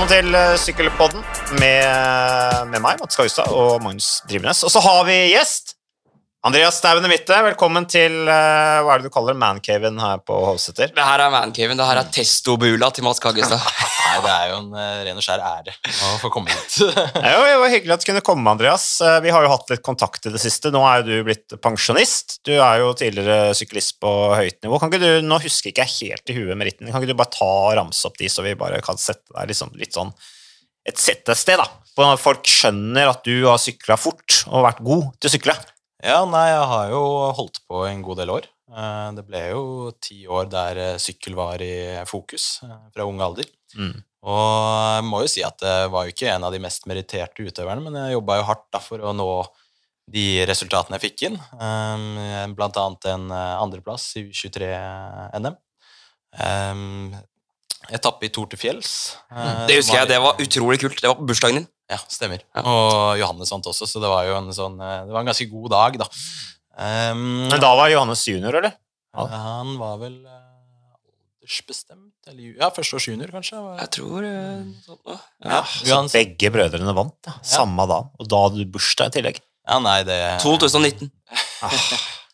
Velkommen til eh, Sykkelpodden med, med meg, Mats Gaustad, og Magnus Drivenes. Og så har vi gjest. Andreas Stauen i midten, velkommen til uh, hva er det du kaller mancaven her på Hovseter. Det her er mancaven. Det her er testobula til Mats Kaggestad. Nei, det er jo en uh, ren og skjær ære å få komme hit. Jo det var hyggelig at du kunne komme, Andreas. Uh, Vi har jo hatt litt kontakt i det siste. Nå er jo du blitt pensjonist. Du er jo tidligere syklist på høyt nivå. Kan ikke du, Nå husker ikke jeg helt i huet meritten. Kan ikke du bare ta og ramse opp de, så vi bare kan sette deg liksom, litt sånn et settested, da? Folk skjønner at du har sykla fort og vært god til å sykle. Ja, nei, jeg har jo holdt på en god del år. Eh, Det ble jo ti år der eh, sykkel var i fokus eh, fra ung alder. Mm. Og jeg må jo si at det var jo ikke en av de mest meritterte utøverne, men jeg jobba jo hardt da for å nå de resultatene jeg fikk inn. Eh, Blant annet en andreplass i U23-NM. Etappe i Tour til fjells. Eh, Det husker jeg. Det var utrolig kult. Det var på bursdagen din. Ja, stemmer. Ja. Og Johannes vant også, så det var jo en sånn eh, Det var en ganske god dag, da. Um, Men da var Johannes junior, eller? Ja. Han var vel eh, aldersbestemt, eller Ja, førsteårs junior, kanskje. Jeg tror sånn da. Ja, Ja. Så begge brødrene vant, da. samme da. Og da hadde du bursdag i tillegg. ja, nei, det 2019.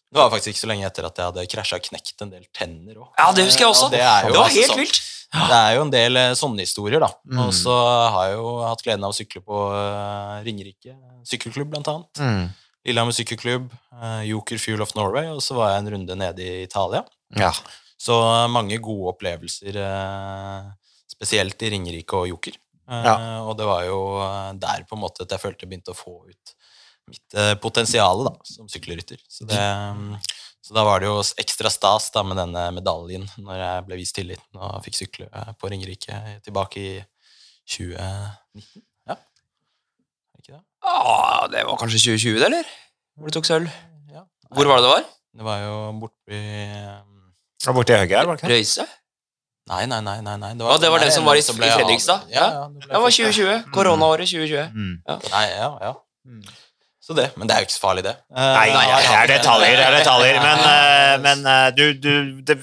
Det var faktisk ikke så lenge etter at jeg hadde krasja og knekt en del tenner òg. Ja, det husker jeg også. Det, er jo Det var helt sånn- vilt. Det er jo en del eh, sånne historier, da. Mm. Og så har jeg jo hatt gleden av å sykle på eh, Ringerike sykkelklubb, blant annet. Mm. Lillehammer sykkelklubb, eh, Joker Fuel of Norway, og så var jeg en runde nede i Italia. Ja. Så mange gode opplevelser, spesielt i Ringerike og Joker. Ja. Og det var jo der på en måte at jeg følte jeg begynte å få ut mitt potensial som sykkelrytter. Så, det, mm, så da var det jo ekstra stas da, med denne medaljen når jeg ble vist tilliten og fikk sykle eh, på Ringerike tilbake i 2019. Ja, ikke det? Ah, det var kanskje 2020, det, eller? Hvor du tok sølv? Ja. Hvor var det det var? Det var jo borti ja, borti høyre her, var det ikke? Røyse? Nei, nei, nei. nei, nei. Ja, det var det som var i- som ble i Fredrikstad? Ja, ja, det, ble Det var først- 2020. Koronaåret 2020. Mm. Nei, ja, ja. Så det, Men det er jo ikke så farlig, det. Uh, Nei, nei, det er detaljer, det er detaljer. Men, uh, men uh, du, du, det,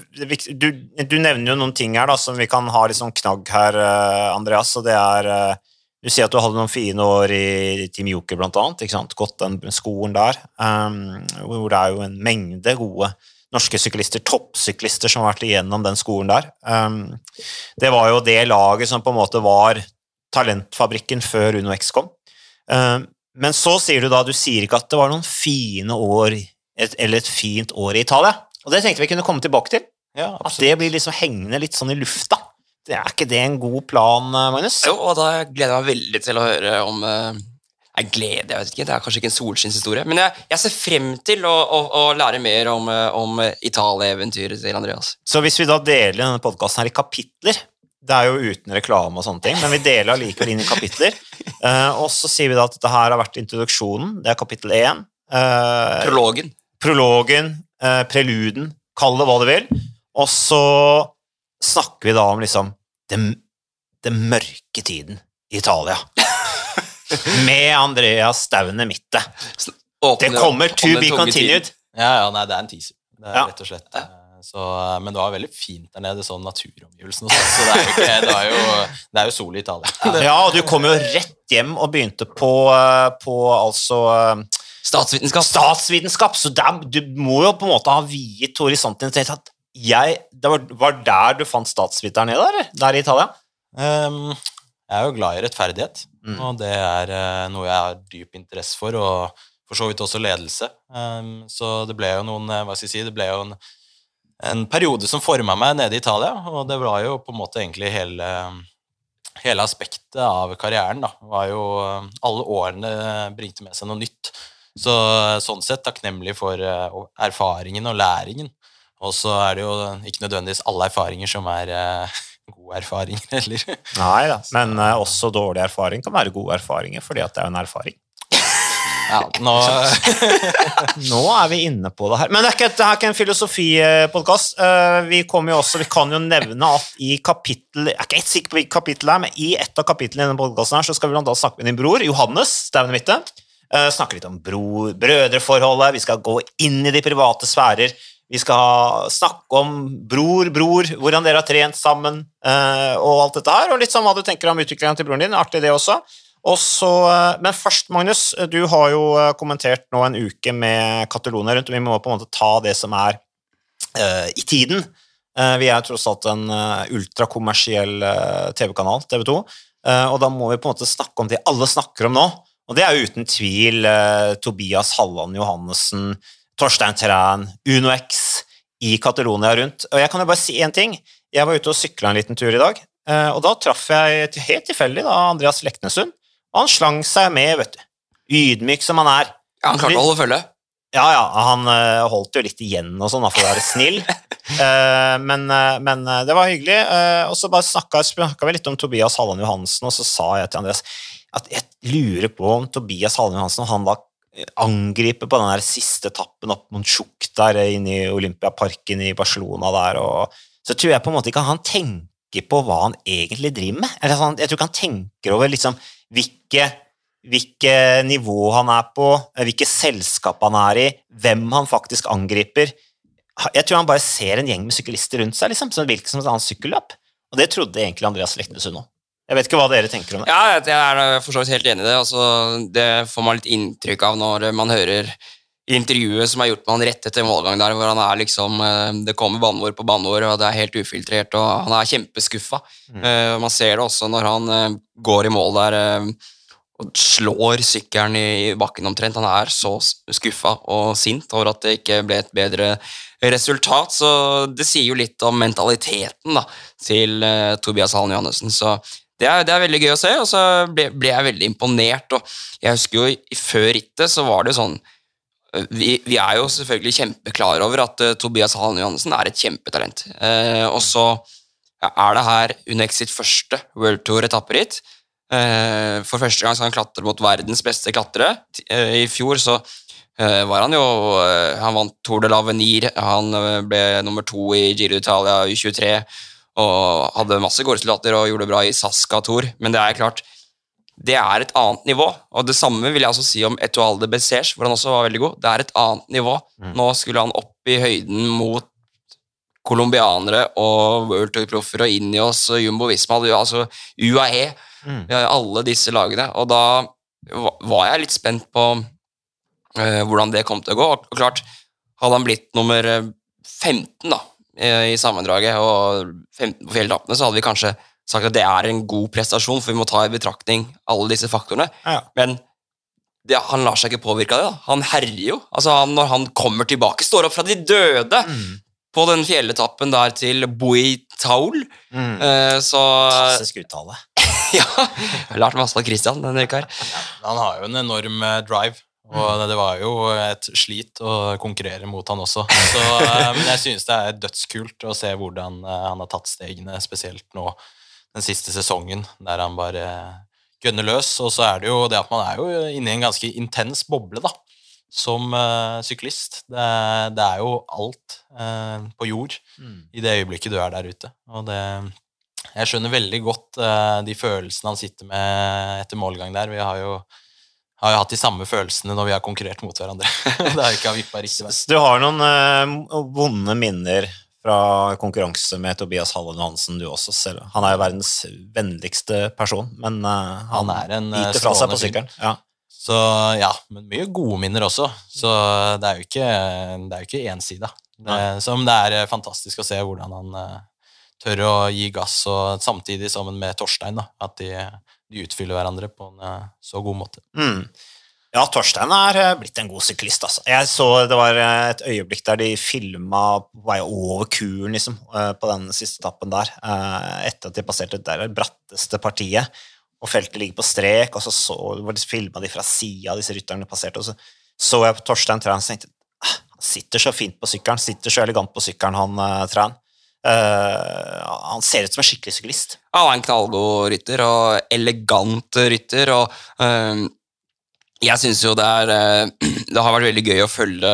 du, du nevner jo noen ting her da, som vi kan ha litt sånn knagg her, eh, Andreas. Og det er eh, Du sier at du hadde noen fine år i Team Joker, blant annet. Ikke sant? Gått den skolen der. Um, hvor det er jo en mengde gode norske syklister, toppsyklister, som har vært igjennom den skolen der. Um, det var jo det laget som på en måte var talentfabrikken før UnoX kom. Um, men så sier du da, du sier ikke at det var noen fine år, et, eller et fint år i Italia. Og det tenkte vi kunne komme tilbake til. Ja, At det blir liksom hengende litt sånn i lufta. Det er ikke det en god plan, eh, Magnus? Jo, og da gleder jeg meg veldig til å høre om eh, Jeg gleder, jeg vet ikke, Det er kanskje ikke en solskinnshistorie, men jeg, jeg ser frem til å, å, å lære mer om, eh, om Italia-eventyret til Andreas. Så hvis vi da deler denne podkasten i kapitler Det er jo uten reklame og sånne ting, men vi deler allikevel inn i kapitler. Uh, og så sier vi da at dette her har vært introduksjonen. Det er kapittel én. Uh, Prologen. prologen, uh, preluden, kall det hva du vil. Og så snakker vi da om liksom den, den mørke tiden i Italia. Med Andreas Staune Mitte. Det kommer to be continued. Ja, ja, nei, det er en teaser. Det er Ja. rett og slett. Eh, Så, men det var veldig fint der nede, sånn naturomgivelsene og sånn. Så det er jo, ikke, det er jo, det er jo sol i Italia. Ja, og du kom jo rett hjem og begynte på, eh, på altså eh, Statsvitenskap. statsvitenskap, så der, du må jo på en måte ha viet horisonten til at jeg, det var, var der du fant statsviteren nede, eller? Der i Italia? Um, jeg er jo glad i rettferdighet, Mm. og det er uh, noe jeg har dyp interesse for, og for så vidt også ledelse. Um, så det ble jo noen, eh, hva skal jeg si, det ble jo en, en periode som forma meg nede i Italia, og det var jo på en måte egentlig hele, hele aspektet av karrieren. da, var jo eh, Alle årene bringte med seg noe nytt. Så sånn sett takknemlig for eh, erfaringen og læringen. Og så er det jo ikke nødvendigvis alle erfaringer som er eh, gode erfaringer heller. Nei da, men eh, også dårlig erfaring kan være gode erfaringer, fordi at det er en erfaring. Ja, nå, Nå er vi inne på det her. Men det er ikke, det er ikke en filosofipodkast. Vi, kommer jo også, vi kan jo nevne at i kapittel Jeg er ikke helt sikker på hvilket kapittel det er, men i et av kapitlene i denne podkasten her, så skal vi blant annet snakke med din bror Johannes Staune Mitte. Eh, Snakke litt om bro, brødreforholdet. Vi skal gå inn i de private sfærer. Vi skal snakke om bror, bror, hvordan dere har trent sammen, eh, og alt dette her, og litt sånn hva du tenker om utviklingen til broren din. Artig, det også. Og så, eh, men først, Magnus, du har jo eh, kommentert nå en uke med Catalonia rundt, og vi må på en måte ta det som er uh, i tiden. Uh, vi er tross alt en uh, ultrakommersiell TV-kanal, TV 2, eh, og da må vi på en måte snakke om det alle snakker om nå. Og det er jo uten tvil Tobias Halland Johannessen, Torstein Træn, UnoX i Catalonia rundt. Og jeg kan jo bare si én ting. Jeg var ute og sykla en liten tur i dag, og da traff jeg helt tilfeldig da Andreas Leknesund, og han slang seg med, vet du. Ydmyk som han er. Ja, han klarte å holde følge. Ja, ja, han uh, holdt jo litt igjen og sånn, for å være snill. uh, men, uh, men det var hyggelig. og så bare snakka, vi litt om Tobias Halland Johansen, og så sa jeg til Andreas at jeg lurer på om Tobias Halland Johansen han da angriper på den der siste etappen opp mot Sjuk der inne i Olympiaparken i Barcelona der, og så tror jeg på en måte ikke han tenker på hva han egentlig driver med. Eller sånn, jeg tror ikke han tenker over liksom hvilke hvilke nivå han er på, eh, hvilke selskap han er i, hvem han faktisk angriper. Jeg tror han bare ser en gjeng med syklister rundt seg, liksom, som virker som et annet sykkelløp. Og det trodde egentlig Andreas Leknesund òg. Jeg vet ikke hva dere tenker om det. Ja, jeg er for så vidt helt enig i det. Altså, det får man litt inntrykk av når man hører intervjuet som er gjort med han rett etter målgang der, hvor han er liksom eh, Det kommer banneord på banneord, og det er helt ufiltrert, og han er kjempeskuffa. Mm. Man ser det også når han eh, går i mål der eh, og slår sykkelen i bakken omtrent. Han er så skuffa og sint over at det ikke ble et bedre resultat, så det sier jo litt om mentaliteten da, til eh, Tobias Hallen Johannessen. Så det er, det er veldig gøy å se, og så ble, ble jeg veldig imponert. og Jeg husker jo før rittet så var det jo sånn eh, vi, vi er jo selvfølgelig kjempeklar over at uh, Tobias Hallen Johannessen er et kjempetalent. Uh, og så er det her Unex sitt første World Tour-etapperitt. Uh, for første gang skal han klatre mot verdens beste klatrere. Eh, I fjor så eh, var han jo eh, Han vant Tour de l'Avenir, han eh, ble nummer to i Giro d'Italia U23 og hadde masse gåresultater og gjorde det bra i Saska Tour, men det er klart det er et annet nivå, og det samme vil jeg også si om Etoile de Bessers, hvor han også var veldig god. Det er et annet nivå. Mm. Nå skulle han opp i høyden mot colombianere og World Tour-proffer og Inios og Jumbo Visma, altså UAE, Mm. alle disse lagene. Og da var jeg litt spent på uh, hvordan det kom til å gå. Og klart, hadde han blitt nummer eh, 15 da, eh, i sammendraget, og 15 på fjelletappene, så hadde vi kanskje sagt at det er en god prestasjon, for vi må ta i betraktning alle disse faktorene. Ja. Men det, han lar seg ikke påvirke av det. da. Han herjer jo. Altså, han, når han kommer tilbake, står opp fra de døde Mm. på den fjelletappen der til Boitaul. Mm. Uh, så Fantastisk uttale. ja, lært masse av Christian denne uka Ja, Han har jo en enorm eh, drive, og det var jo et slit å konkurrere mot han også. Så, eh, men jeg synes det er dødskult å se hvordan han har tatt stegene, spesielt nå den siste sesongen, der han bare gønner løs. Og så er det jo det at man er jo inne i en ganske intens boble, da, som uh, syklist. Det, det er jo alt uh, på jord Mm. i det øyeblikket du er der ute. Og det, jeg skjønner veldig godt uh, de følelsene han sitter med etter målgang der. Vi har jo, har jo hatt de samme følelsene når vi har konkurrert mot hverandre. det har ikke vippa riktig vei. Du har noen vonde minner fra konkurranse med Tobias Hallen Johansen, du også. Selv. Han er jo verdens vennligste person, men uh, han, Han er en, eh, biter fra seg på sykkelen. Ja. Så ja, men mye gode minner også. Så det er jo ikke, det er jo ikke ensida. Det, som det er eh, fantastisk å se hvordan han uh, tør å gi gass, og samtidig sammen med Torstein, da, at de, de utfyller hverandre på en uh, så god måte. Mm. Ja, Torstein er eh, blitt en god syklist. Altså. Jeg så Det var eh, et øyeblikk der de filma vei over kuren liksom, eh, på den siste etappen der, etter at de passerte det der bratteste partiet, og feltet ligger på strek, og så, så filma de fra sida, disse rytterne passerte, og så så jeg på Torstein Træn og tenkte "Ah, han sitter så fint på sykkelen, sitter så elegant på sykkelen, han uh, Træn. Uh, han ser ut som en skikkelig syklist. Ja, Han er en knallgod rytter, og elegant rytter, og øhm, jeg syns jo det er øh, Det har vært veldig gøy å følge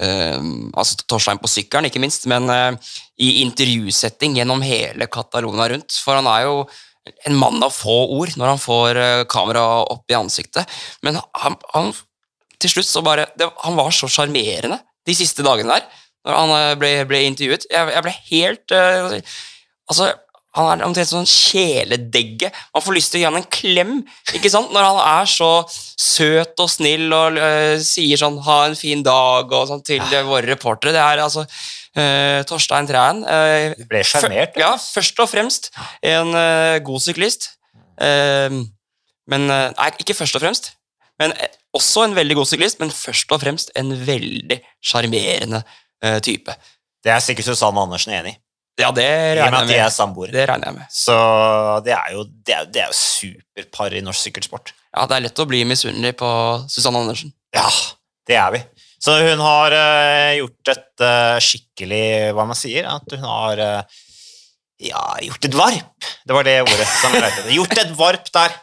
øhm, altså Torstein på sykkelen, ikke minst, men uh, i intervjusetting gjennom hele Catalonia rundt, for han er jo en mann av få ord når han får uh, kamera opp i ansiktet, men han, han til slutt så bare det, Han var så sjarmerende de siste dagene der. når han uh, ble, ble intervjuet. Jeg, jeg ble helt eh, Altså, han er omtrent sånn kjæledegge. Man får lyst til å gi han en klem ikke sant? når han er så søt og snill og uh, sier sånn 'ha en fin dag' og sånn til eh, våre reportere. Det er altså uh, Torstein Træen. Uh, Du ble sjarmert. Ja, først og fremst en god syklist. Men Nei, ikke først og fremst. Men Også en veldig god syklist, men først og fremst en veldig sjarmerende type. Det er sikkert Susanne Andersen enig i, Ja, det regner jeg er med. Det regner jeg med. Så det er jo, det er, det er jo superpar i norsk sykkelsport. Ja, Det er lett å bli misunnelig på Susanne Andersen. Ja, det er vi. Så hun har uh, gjort et uh, skikkelig Hva man sier? At hun har uh, ja, gjort et varp. Det var det ordet som jeg lette etter. Gjort et varp der.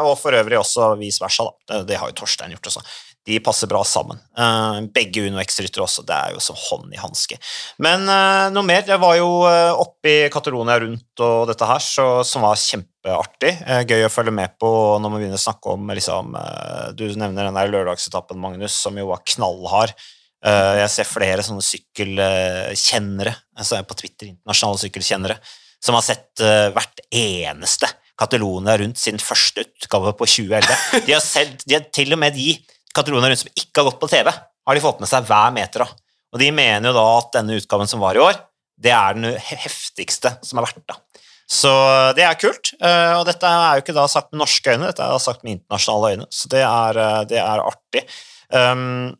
Og for øvrig også vice versa, da. Det, det har jo Torstein gjort også. De passer bra sammen. Eh, begge Uno X-ryttere også. Det er jo som hånd i hanske. Men eh, noe mer. Jeg var jo oppe i Catalonia rundt og dette her, så, som var kjempeartig. Eh, gøy å følge med på når man begynner å snakke om liksom, eh, Du nevner den der lørdagsetappen, Magnus, som jo var knallhard. Eh, jeg ser flere sånne sykkelkjennere altså på Twitter, internasjonale sykkelkjennere, som har sett eh, hvert eneste Catalonia rundt sin første utgave på 2011. De har, sett, de har til og med de Catalonia rundt som ikke har gått på TV, har de fått med seg hver meter av. Og de mener jo da at denne utgaven som var i år, det er den heftigste som har vært da. Så det er kult, eh, og dette er jo ikke da sagt med norske øyne, dette er da sagt med internasjonale øyne, så det er, eh, det er artig. Um,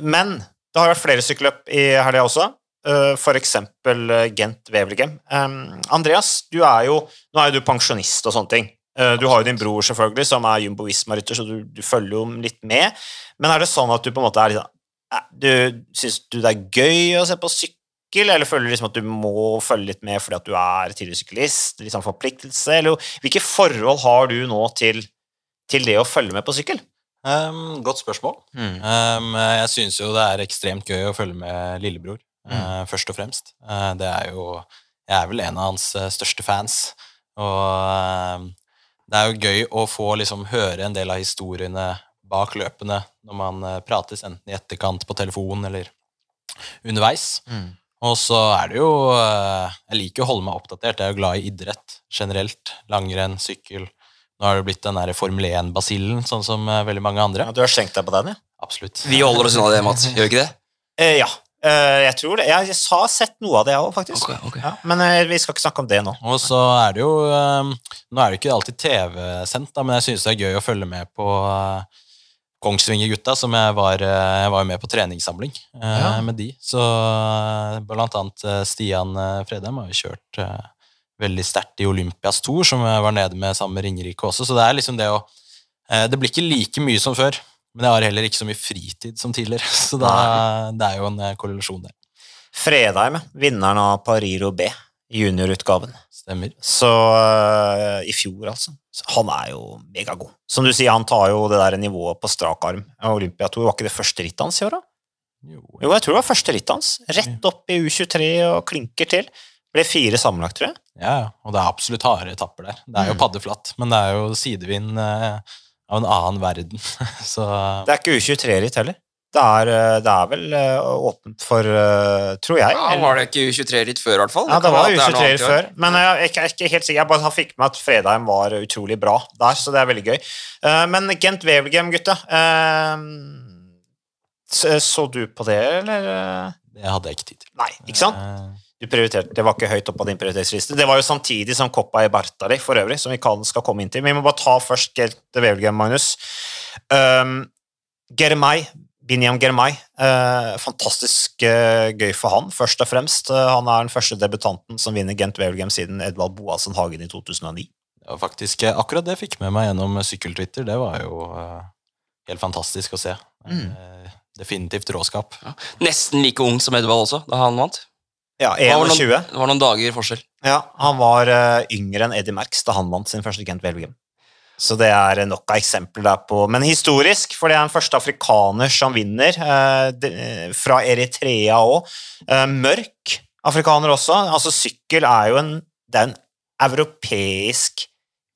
men det har vært flere sykkelløp i helga også, eh, eh, Gent Wevelgem. Um, Andreas, du er jo, nå er jo du pensjonist og sånne ting. Eh, Du har jo din bror selvfølgelig, som er Jumbo Visma-rytter, så du, du følger jo litt med. Men er det sånn at du på en måte er litt sånn Du Syns du det er gøy å se på sykkel, eller føler du liksom at du må følge litt med fordi at du er tidligere syklist? Litt sånn forpliktelse? Eller hvilke forhold har du nå til, til det å følge med på sykkel? Um, godt spørsmål. Um, jeg syns jo det er ekstremt gøy å følge med lillebror, eh, først og fremst. Uh, det er jo Jeg er vel en av hans største fans, og um, det er jo gøy å få liksom høre en del av historiene bak løpene når man eh, prates, enten i etterkant på telefon eller underveis. Og så er det jo eh, Jeg liker å holde meg oppdatert. Jeg er jo glad i idrett generelt. Langrenn, sykkel. Nå har det blitt den der Formel 1-basillen, sånn som eh, veldig mange andre. Ja, du har skjenkt deg på den, ja? Absolutt. Vi holder oss unna det, Mats. Gjør vi ikke det? Eh, ja, jeg tror det. Jeg, har sett noe av det, jeg òg, faktisk. Okay, okay. Ja, men eh, vi skal ikke snakke om det nå. Og så er det jo eh, Nå er det ikke alltid TV-sendt, men jeg synes det er gøy å følge med på eh, Kongsvinger-gutta, som jeg var, eh, jeg var med på treningssamling eh, Ja. med de. Så eh, blant annet eh, Stian eh, Fredheim har jo kjørt eh, veldig sterkt i Olympias Tour, som jeg var nede med sammen med Ringerike også. Så det er liksom det å eh, Det blir ikke like mye som før, men jeg har heller ikke så mye fritid som tidligere. Så da, det er jo en eh, korrelasjon der. Fredheim, vinneren av Pariro B, juniorutgaven. Stemmer. Så uh, I fjor, altså. Han er jo megagod. Som du sier, han tar jo det der nivået på strak arm. Olympiator var ikke det første rittet hans i år, da? Jo, Jo, jeg tror det var første rittet hans. Rett opp i U23 og klinker til. Ble fire sammenlagt, tror jeg. Ja, ja, og det er absolutt harde etapper der. Det er jo Mm. paddeflatt, men det er jo sidevind eh, av en annen verden. Så Det er ikke U23-ritt heller. Det er, eh, det er vel eh, åpent for, eh, tror jeg. Ja, Var det ikke U23-ritt før, i hvert fall? Ja, det var være at er noe U23 annet før, men jeg ikke, jeg er ikke helt sikker. Jeg bare fikk med at Fredheim var utrolig bra der, så det er veldig gøy. Eh, Men Gent Wevelgem, gutta. så- Så du på det, eller? det hadde jeg ikke tid til. Nei, ikke sant? Du prioriterte, Det var ikke høyt opp på din prioritetsliste. Det var jo samtidig som Coppa i Bartali, for øvrig, som vi kan, skal komme inn til. Men vi må bare ta først Gent Wevelgem, Magnus. Um, Germay, Binyam Germay. Uh, fantastisk uh, gøy for han, først og fremst. Uh, han er den første debutanten som vinner Gent Wevelgem siden Edvald Boasen Hagen i 2009. Ja, faktisk akkurat det fikk med meg gjennom sykkeltwitter. Det var jo helt fantastisk å se. Mm. Definitivt råskap. Nesten like ung som Edvald også, da han vant. Ja, Det var 21. noen, det var noen dager forskjell. Ja, han var uh, yngre enn Eddie Max da han vant sin første Gent Wevelgem. Så det er nok av eksempler der på Men historisk, for det er den første afrikaner som vinner, Uh, eh, fra Eritrea òg. Uh, mørk afrikaner også. Altså, sykkel er jo en Det er en europeisk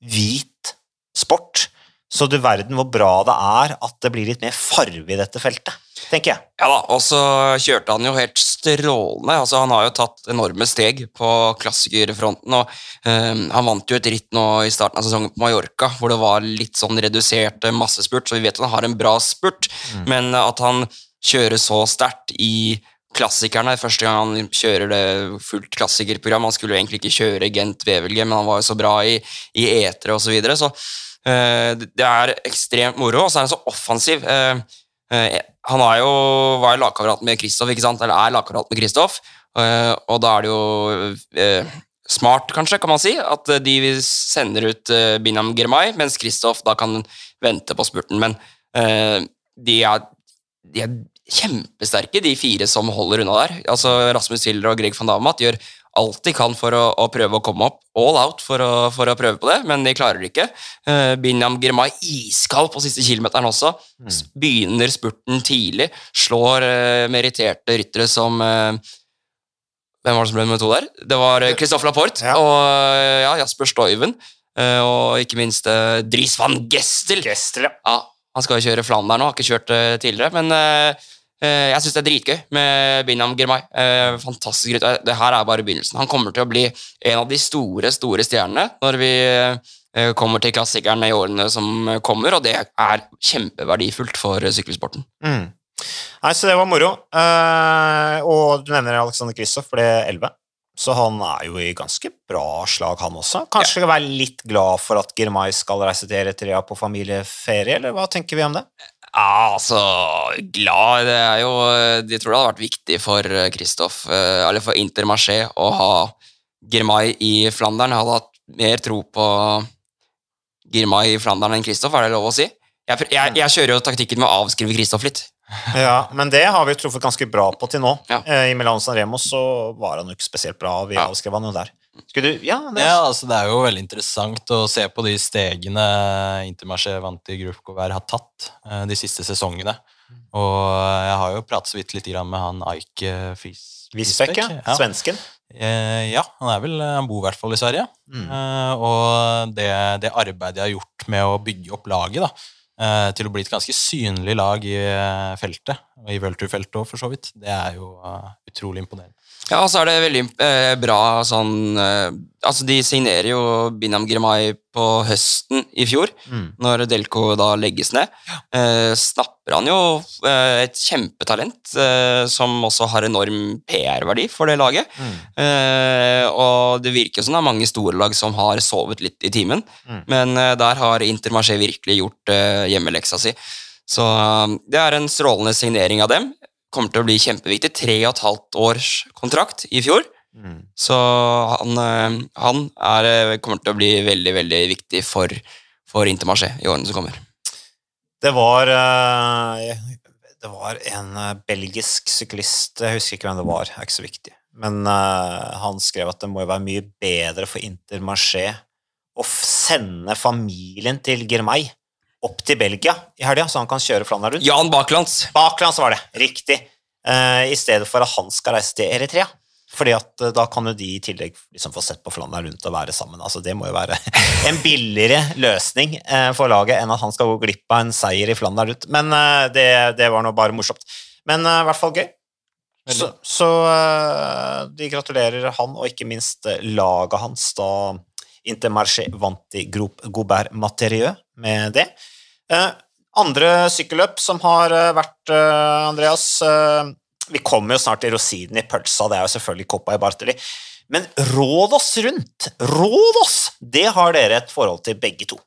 hvit sport så du verden hvor bra det er at det blir litt mer farve i dette feltet, tenker jeg. Ja da, og så kjørte han jo helt strålende. altså Han har jo tatt enorme steg på klassikerfronten. og um, Han vant jo et ritt nå i starten av sesongen på Mallorca, hvor det var litt sånn redusert eh, massespurt, så vi vet at han har en bra spurt, men at han kjører så sterkt i klassikerne. Første gang han kjører det fullt klassikerprogram. Han skulle jo egentlig ikke kjøre Gent VVLG, men han var jo så bra i, i etere osv. Så, videre, så uh, det er ekstremt moro, og så er han så offensiv. Eh, han har jo, var jo lagkamerat med Kristoff, eller er lagkamerat med Kristoff, eh, og da er det jo eh, smart, kanskje, kan man si, at de sender ut eh, Binam Girmay, mens Kristoff da kan vente på spurten. Men eh, de er, de er kjempesterke, de fire som holder unna der. Altså Rasmus Hiller og Greg van Damat gjør alt de kan for å, å prøve å komme opp all out for å, for å, prøve på det, men de klarer det ikke. Uh, Binyam Girmay iskald på siste kilometeren også. Mm. Begynner spurten tidlig. Slår uh, meritterte ryttere som uh, Hvem var det som ble nummer to der? Det var Christoffer Laporte ja. og ja, Jasper Stoiven. og ikke minst Dries van Gestel. Gestel ja. Han skal jo kjøre Flandern nå, har ikke kjørt tidligere, men Eh, jeg syns det er dritgøy med Binam Girmay. Eh, fantastisk gutt. Det her er bare begynnelsen. Han kommer til å bli en av de store, store stjernene når vi eh, kommer til klassikerne i årene som kommer, og det er kjempeverdifullt for sykkelsporten. Mm. Nei, Så det var moro. og du nevner Alexander Kristoff ble 11. Så han er jo i ganske bra slag, han også. Kanskje ja. være litt glad for at Girmay skal reise til Eritrea på familieferie, eller hva tenker vi om det? Ja, altså Glad Det er jo De tror det hadde vært viktig for Kristoff, eh, eller for Intermarché, å ha Girmay i Flandern. Jeg hadde hatt mer tro på Girmay i Flandern enn Kristoff, er det lov å si? Jeg, jeg, jeg kjører jo taktikken med å avskrive Kristoff litt. Ja, men det har vi truffet ganske bra på til nå. Ja. Eh, I Milano San Remo så var han jo ikke spesielt bra, og vi ja. avskrev han jo der. Du, ja, det... ja, altså det er jo veldig interessant å se på de stegene Intermarché vant i Gruppe har tatt eh, de siste sesongene. Og jeg har jo pratet så vidt litt med han Aik Visbekk, ja. Svensken. Eh, ja, han er vel, han bor i hvert fall i Sverige. Mm. og det, det, arbeidet jeg har gjort med å bygge opp laget, da, Eh, til å bli et ganske synlig lag i eh, feltet, og i Welter-feltet òg, for så vidt. Det er jo uh, utrolig imponerende. Ja, og så er det veldig eh, bra sånn eh, Altså, de signerer jo Binam Girmay på høsten i fjor, mm. når Delco da legges ned. Eh, snapper han jo eh, et kjempetalent eh, som også har enorm PR-verdi for det laget. Mm. Eh, og det virker som det er mange store lag som har sovet litt i timen, mm. men der har Intermarché virkelig gjort hjemmeleksa si. Så det er en strålende signering av dem kommer til å bli kjempeviktig. Tre og et halvt års kontrakt i fjor. Mm. Så han, eh, han er, eh, kommer til å bli veldig, veldig viktig for, for Intermarché i årene som kommer. Det var, eh, det var en belgisk syklist, jeg husker ikke hvem det var, er ikke så viktig, men han skrev at det må jo være mye bedre for Intermarché å sende familien til Girmay opp til Belgia i helga, så han kan kjøre Flandern rundt. Jan Baklands. Baklands var det, riktig. Uh, I stedet for at han skal reise til Eritrea. Fordi at uh, da kan jo de i tillegg liksom få sett på Flandern rundt og være sammen. Altså Det må jo være en billigere løsning uh, for laget enn at han skal gå glipp av en seier i Flandern rundt. Men det, det, var nå bare morsomt. Men i hvert fall gøy. Så, så de gratulerer han, og ikke minst laget hans, da Intermarché vant i Groupe Gobert Materieux med det. Eh, andre sykkelløp som har eh, vært, eh, Andreas Vi kommer jo snart til rosinen i pølsa, det er jo selvfølgelig Coppa i Bartoli. Men råd oss rundt! Råd oss! Det har dere et forhold til, begge to.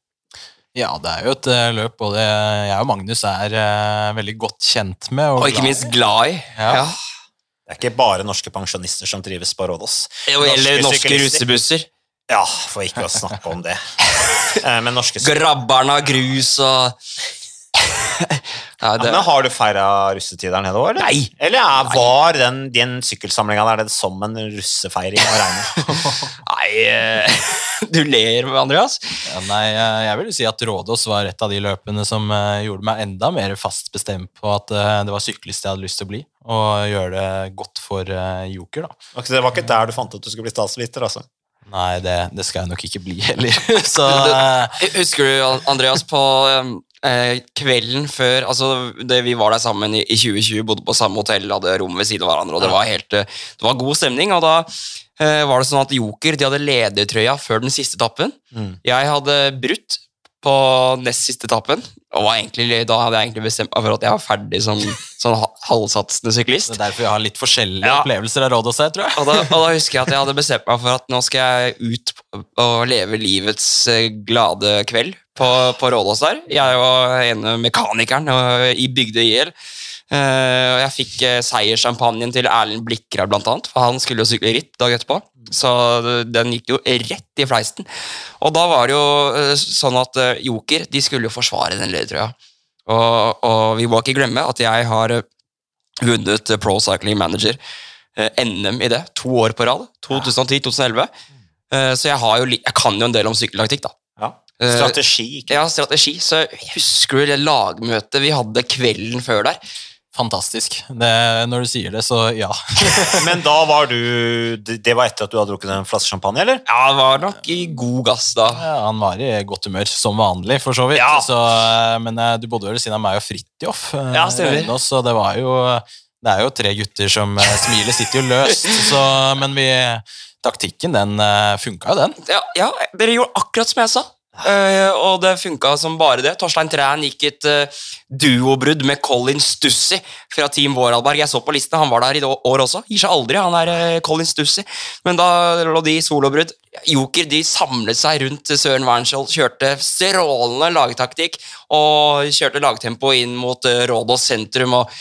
Ja, det er jo et løp både jeg og Magnus er uh, veldig godt kjent med. Og, og ikke minst glad i. Ja. ja. Det er ikke bare norske pensjonister som trives på Rådås. Eller norske, rusebusser. russebusser. Ja, for ikke å snakke om det. Eh, men norske Grabbarna grus og ja, det... men Har du feira russetid der nede òg, eller? Nei. Eller ja, var den, den sykkelsamlinga der som en russefeiring å regne? nei, eh, du ler, Andreas. Ja, nei, jeg vil jo si at Rådås var et av de løpene som eh, gjorde meg enda mer fast bestemt på at det var syklist jeg hadde lyst til å bli, og gjøre det godt for Joker, da. Okay, det var ikke der du fant ut du skulle bli statsviter, altså? Nei, det, det skal jeg nok ikke bli heller. Så eh, Husker du, Andreas, på eh, kvelden før altså det, Vi var der sammen i, i 2020, bodde på samme hotell, hadde rom ved siden av hverandre, og det var, helt, eh, det var god stemning. og da eh, var det sånn at Joker de hadde ledertrøya før den siste etappen. Mm. Jeg hadde brutt på nest siste etappen, og var egentlig, da hadde jeg egentlig bestemt meg for at jeg var ferdig som sånn halvsatsende syklist. det er derfor vi har litt forskjellige Ja. opplevelser av Rådås her, tror jeg. Og da, og da husker jeg at jeg hadde bestemt meg for at nå skal jeg ut og leve livets eh, glade kveld på, på Rådås der. Jeg og ene mekanikeren og i Bygde IL. Eh, og jeg fikk uh, seierssjampanjen til Erlend Blikra, blant annet, for han skulle jo sykle ritt dag etterpå. Så den gikk jo rett i fleisten. Og da var det jo eh, sånn at eh, Joker de skulle jo forsvare den ledertrøya. Og, og vi må ikke glemme at jeg har eh, vunnet eh, Pro Cycling Manager eh, NM i det to år på rad. 2010-2011. Eh, Så jeg, har jo, jeg kan jo en del om sykkeltaktikk, da. Ja. Eh, Strategi. Ikke? Jeg har strategi, så husker du det lagmøtet vi hadde kvelden før der? Fantastisk. Det, når du sier det, så ja. Men da var du Det var etter at du hadde drukket en flaske champagne, eller? Ja, han var nok i god gass da. Ja, Han var i godt humør, som vanlig, for så vidt. Ja. Så, eh, men eh, du bodde jo ved siden av meg og Fridtjof. eh, Ja. Rønås, Så det var jo Det er jo tre gutter som smiler, Smilet sitter jo løst, så Men vi Taktikken, den funka jo, den. Ja, ja, dere gjorde akkurat som jeg sa. Eh, og det funka som bare det. Torstein Træn gikk et uh, duobrudd med Colin Stussi fra Team Våralberg. Jeg så på listen, han var der i år også. Gir seg aldri, han er uh, Colin Stussi. Men da lå de i solobrudd. Joker de samlet seg rundt Søren Wernskjold, kjørte strålende lagtaktikk og kjørte lagtempo inn mot uh, Rådås sentrum. og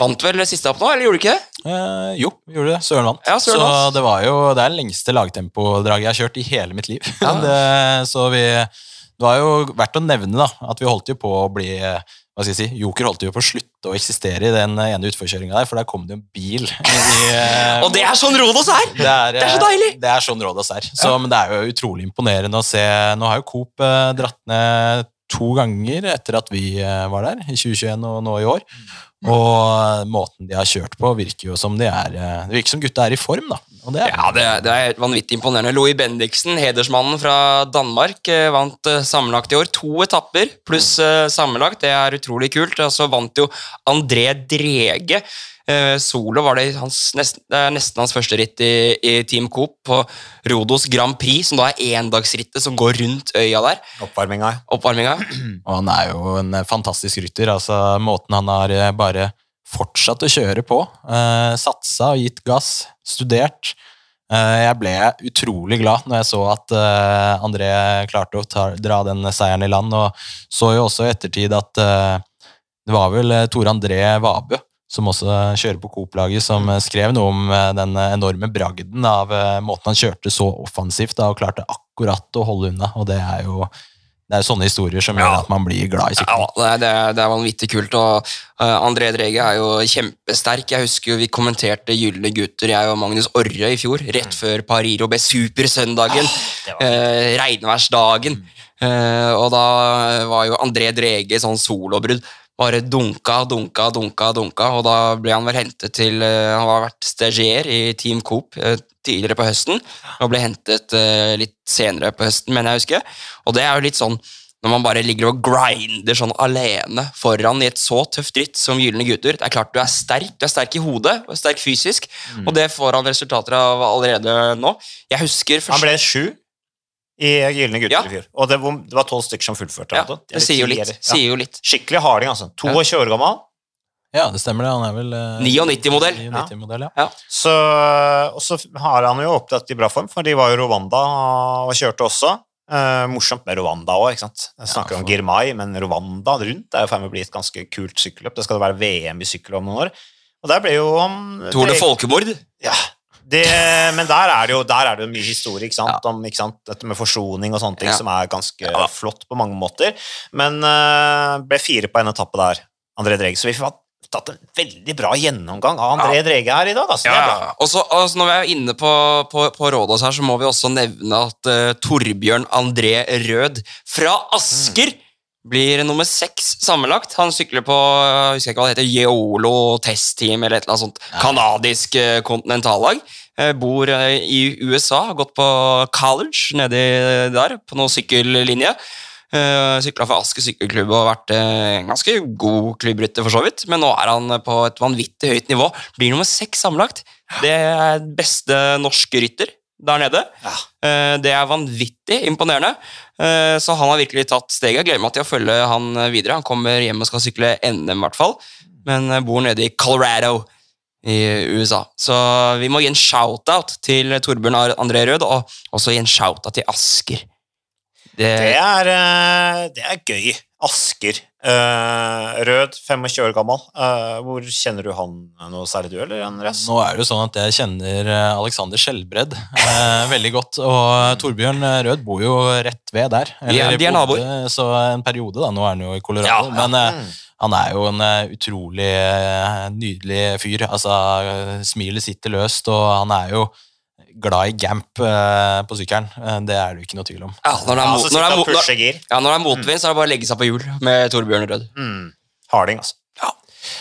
Vant vel siste opp nå, eller gjorde du ikke det? Eh, jo, gjorde det. Søren vant. Ja, Søren så vant. det var jo det er lengste lagtempodraget jeg har kjørt i hele mitt liv. Ja. det, så vi Det var jo verdt å nevne da, at vi holdt jo på å bli hva skal jeg si, Joker holdt jo på å slutte å eksistere i den ene utforkjøringa der, for der kom det jo en bil. I, eh, Og det er sånn Rådås er! det er, Det er så deilig! Det er sånn Rådås er. Så, Men det er jo utrolig imponerende å se. Nå har jo Coop eh, dratt ned to ganger etter at vi eh, var der, i 2021 og nå i år. Og eh, måten de har kjørt på, virker jo som de er eh, Det virker som gutta er i form, da. Og det er, Ja, det, det er vanvittig imponerende. Louis Bendiksen, hedersmannen fra Danmark, eh, vant eh, sammenlagt i år. To etapper pluss eh, sammenlagt. Det er utrolig kult. Og så vant jo André Drege. Eh, solo var det hans, nesten, nesten hans første ritt i, i Team Coop på Rodos Grand Prix, som da er endagsrittet som går rundt øya der. Oppvarminga. Oppvarminga. Og han er jo en fantastisk rytter. altså Måten han har eh, bare fortsatt å kjøre på. Eh, satsa og gitt gass. Studert. Eh, jeg ble utrolig glad når jeg så at eh, André klarte å ta, dra den seieren i land, og så jo også i ettertid at eh, det var vel eh, Tore André Vabø som også kjører på Coop-laget, som eh, skrev noe om den enorme bragden av måten han kjørte så offensivt da, og klarte akkurat å holde unna. Og det er jo det er sånne historier som gjør at man blir glad i Ja, sykling. det er, det, er, det er vanvittig kult. og uh, André Drege er jo kjempesterk. Jeg husker jo vi kommenterte Gylne gutter, jeg og Magnus Orre i fjor, rett før Pariro ble supersøndagen. eh, regnværsdagen. Eh, og da var jo André Drege sånn solobrudd. Bare dunka, dunka, dunka, dunka, og da ble han vel hentet til eh, Han har vært stagier i Team Coop eh, tidligere på høsten, og ble hentet eh, litt senere på høsten, mener jeg å huske. Og det er jo litt sånn når man bare ligger og grinder sånn alene foran i et så tøft ritt som Gylne gutter. Det er klart du er sterk, du er sterk i hodet og sterk fysisk, og det får han resultater av allerede nå. Jeg husker først... Han ble sju i Gylne gutter Ja. i fjor. Og det, var- det var tolv stykker som fullførte. ja, det, Det sier jo litt. ja. Sier jo litt. Skikkelig harding, altså. 22 år gammel. Ja, det stemmer det. Han er vel eh, 99-modell. 99-modell, ja. Ja. Så, og så har han jo opptatt i bra form, for de var jo i Rwanda og kjørte også. Eh, morsomt med Rwanda òg. Jeg snakker Ja, om Girmai, Girmay, men Rwanda rundt er jo i ferd med å bli et ganske kult sykkelløp. Det skal være VM i sykkel om noen år. Og der ble jo han det er folkemord. Ja, det, men der er det jo der er det mye historie, ikke sant? Om ikke sant? dette med forsoning og sånne ting, Ja. som er ganske Ja. flott på mange måter. Men uh, ble fire på en etappe der, André Drege. Så vi har tatt en veldig bra gjennomgang av André Drege her i dag. Altså. Ja, og så altså, Når vi er inne på, på, på Rådås her, så må vi også nevne at uh, Torbjørn André Rød fra Asker Blir nummer seks sammenlagt. Han sykler på jeg husker ikke hva det heter, Yeolo Test Team eller et eller annet sånt kanadisk eh, kontinentallag. Eh, Bor eh, i USA, har gått på college nedi der, på noen sykkellinje. Sykla for Asker sykkelklubb og vært en ganske god klubbrytter, for så vidt. Men nå er han på et vanvittig høyt nivå. Blir nummer seks sammenlagt. Det er beste norske rytter der nede. Ja. Eh, det er vanvittig imponerende. Eh, så han har virkelig tatt steget. Jeg gleder meg til å følge han videre. Han kommer hjem og skal sykle NM, i hvert fall. Men eh, bor nede i Colorado i USA. Så vi må gi en shout-out til Torbjørn André Rød, og også gi en shout-out til Asker. Det, Det er, eh, det er gøy. Asker. Eh, rød, 25 år gammel. Uh, hvor kjenner du han noe særlig, du, eller, Andreas? Nå er det jo sånn at jeg kjenner eh, Alexander Skjelbred uh, veldig godt, og Torbjørn Rød bor jo rett ved der. De er- de er naboer. Så en periode, da. Nå er han jo i Colorado. Ja, ja. Men Mm. han er jo en utrolig nydelig fyr. Altså, smilet sitter løst, og han er jo glad i gamp uh, på sykkelen. Eh, det er det jo ikke noe tvil om. ja, når, det er Ja, mot, så når, det er mot, når, ja, når det er motvind, så er det bare å legge seg på hjul med Torbjørn Rød. Mm. Harding, altså. Ja.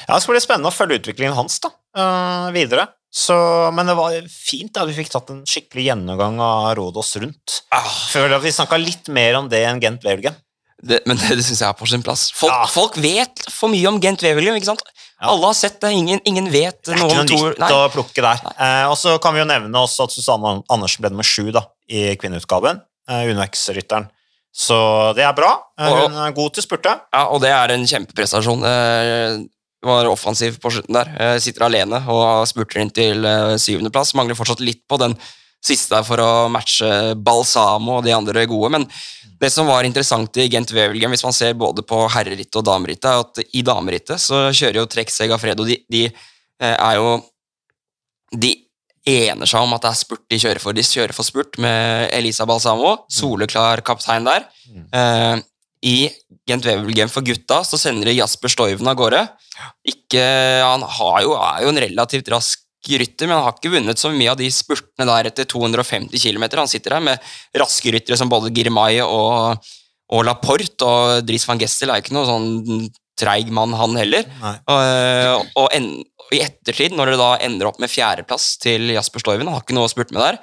ja, Det skal bli spennende å følge utviklingen hans da, uh, videre. Så, men det var fint at vi fikk tatt en skikkelig gjennomgang av Rådås rundt. Ah, Føler at vi snakka litt mer om det enn Gent Wevelgem. det, men det, det syns jeg er på sin plass. Folk, Ja. folk vet for mye om Gent Wevelgem. ikke sant? Alle har sett det. Ingen, ingen vet Det er ikke om noe nytt å plukke der. Eh, og så kan vi jo nevne også at Susanne Andersen ble nummer sju da, i kvinneutgaven. Eh, Uno-X-rytteren. Så det er bra. Eh, hun er god til spurte. Ja, og det er en kjempeprestasjon. Eh, var offensiv på slutten der. Eh, sitter alene og spurter inn til eh, syvendeplass. Mangler fortsatt litt på den siste der for å matche Balsamo og de andre gode. Men det som var interessant i Gent Wevelgem, hvis man ser både på herrerittet og damerittet, er at i damerittet så kjører jo Trek Segafredo De, de eh, er jo De ener seg om at det er spurt de kjører for. De kjører for spurt med Elisa Balsamo, soleklar kaptein der. Eh, I Gent Wevelgem for gutta så sender de Jasper Stoiven av gårde. Ikke, han jo, er jo en relativt rask rytter, men han har ikke vunnet så mye av de spurtene der etter 250 km. Han sitter her med raske ryttere som både Girmay og, og Laporte, og Dries van Gestel er ikke noe sånn treig mann, han heller. Og, og, en, og i ettertid, når det da ender opp med fjerdeplass til Jasper Stoiven, han har ikke noe å spurte med der,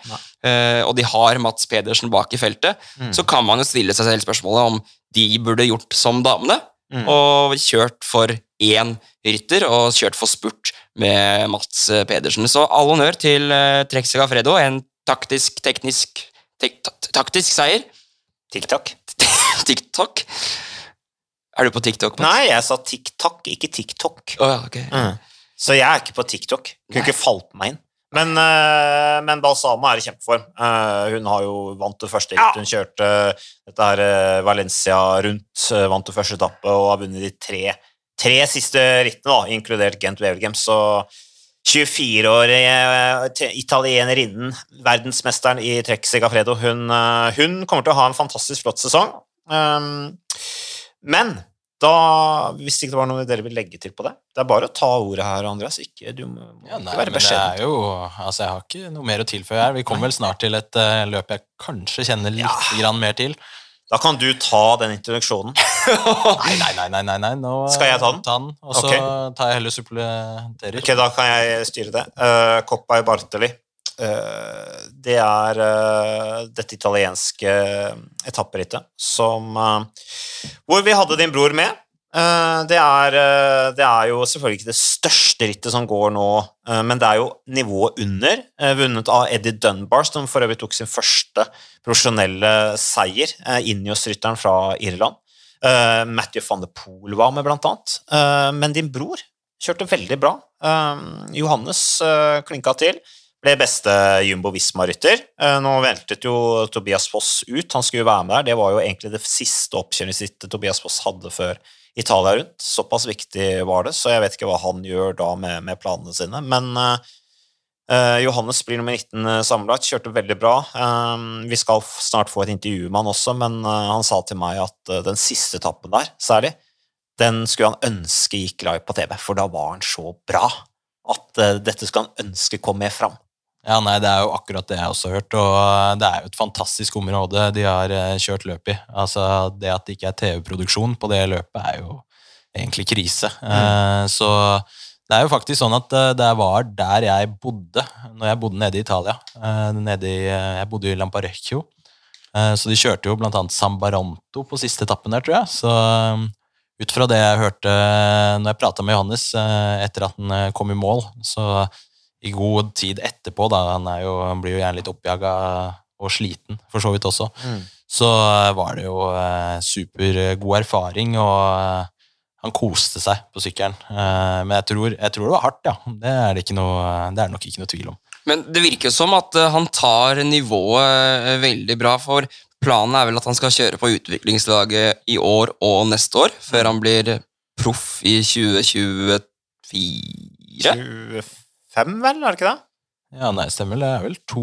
eh, og de har Mats Pedersen bak i feltet, Mm. så kan man jo stille seg selv spørsmålet om de burde gjort som damene, Mm. og kjørt for én rytter, og kjørt for spurt med Mats eh, Pedersen. Så all honnør til uh, Trek Segafredo, en taktisk, teknisk tek, taktisk seier. TikTok. TikTok. Er du på TikTok? Mats? Nei, jeg sa TikTok, ikke TikTok. Oh, ja, ok. Mm. Så jeg er ikke på TikTok. Kunne ikke falt meg inn. Men, eh, men Balsama er i kjempeform. Eh, hun har jo vant det første ritt. Hun kjørte dette her eh, Valencia rundt, eh, vant det første etappe og har vunnet de tre, tre siste rittene, da, inkludert Gent Wevelgem. Så 24-årige italienerinnen, verdensmesteren i trekk Segafredo, hun, eh, hun kommer til å ha en fantastisk flott sesong. Um, men da, hvis ikke det var noe dere vil legge til på det Det er bare å ta ordet her, Andreas. Ikke, du må, Ja, nei, ikke være men beskjeden. jo, altså Jeg har ikke noe mer å tilføye her. Vi kommer vel snart til et eh, løp jeg kanskje kjenner litt Ja. grann mer til. Da kan du ta den introduksjonen. Nei, nei, nei, nei, nei, nei. Nå, Skal jeg ta den? Ta den, og så okay. tar jeg heller suppleterer. Ok, da kan jeg styre det. Uh, Coppa i Bartoli. Uh, det er uh, dette italienske etapperittet som uh, Hvor vi hadde din bror med. Eh, det, er, eh, det er jo selvfølgelig ikke det største rittet som går nå, eh, men det er jo nivået under. vunnet av Eddie Dunbar, som for øvrig tok sin første profesjonelle seier. Ineos-rytteren fra Irland. Matthew van de Poel var med, blant annet. Men din bror kjørte veldig bra. Johannes klinka til. Ble beste Jumbo Visma-rytter. Nå ventet jo Tobias Foss ut. Han skulle jo være med der. Det var jo egentlig det siste oppkjøringsrittet Tobias Foss hadde før Italia rundt. Såpass viktig var det, så jeg vet ikke hva han gjør da med, med planene sine. Men eh, eh, Johannes blir nummer 19 sammenlagt, kjørte veldig bra. Eh, vi skal snart få et intervju med han også, men eh, han sa til meg at eh, den siste etappen der, særlig, den skulle han ønske gikk live på TV, for da var han så bra at eh, dette skulle han ønske kom mer fram. Ja, nei, Det er jo akkurat det jeg også har hørt. og Det er jo et fantastisk område de har eh, kjørt løp i. Altså, Det at det ikke er TV-produksjon på det løpet, er jo egentlig krise. Mm. så det er jo faktisk sånn at eh, det var der jeg bodde når jeg bodde nede i Italia. Eh, nede i, eh, jeg bodde i Lamparecchio. Eh, så de kjørte jo blant annet Sambaranto på siste etappen der, tror jeg. Så eh, ut fra det jeg hørte når jeg prata med Johannes eh, etter at han eh, kom i mål, så i god tid etterpå, da, han, er jo, han blir jo gjerne litt oppjaga og sliten, for så vidt også, Mm. så eh, var det jo eh, supergod erfaring, og eh, han koste seg på sykkelen. Eh, men jeg tror, jeg tror det var hardt, ja. Det er det, ikke noe, det er nok ikke noe tvil om. Men det virker jo som at eh, han tar nivået veldig bra, for planen er vel at han skal kjøre på utviklingslaget i år og neste år, før han blir proff i 2024. 25, vel? Er det ikke det? Ja, nei, stemmer. Det er vel to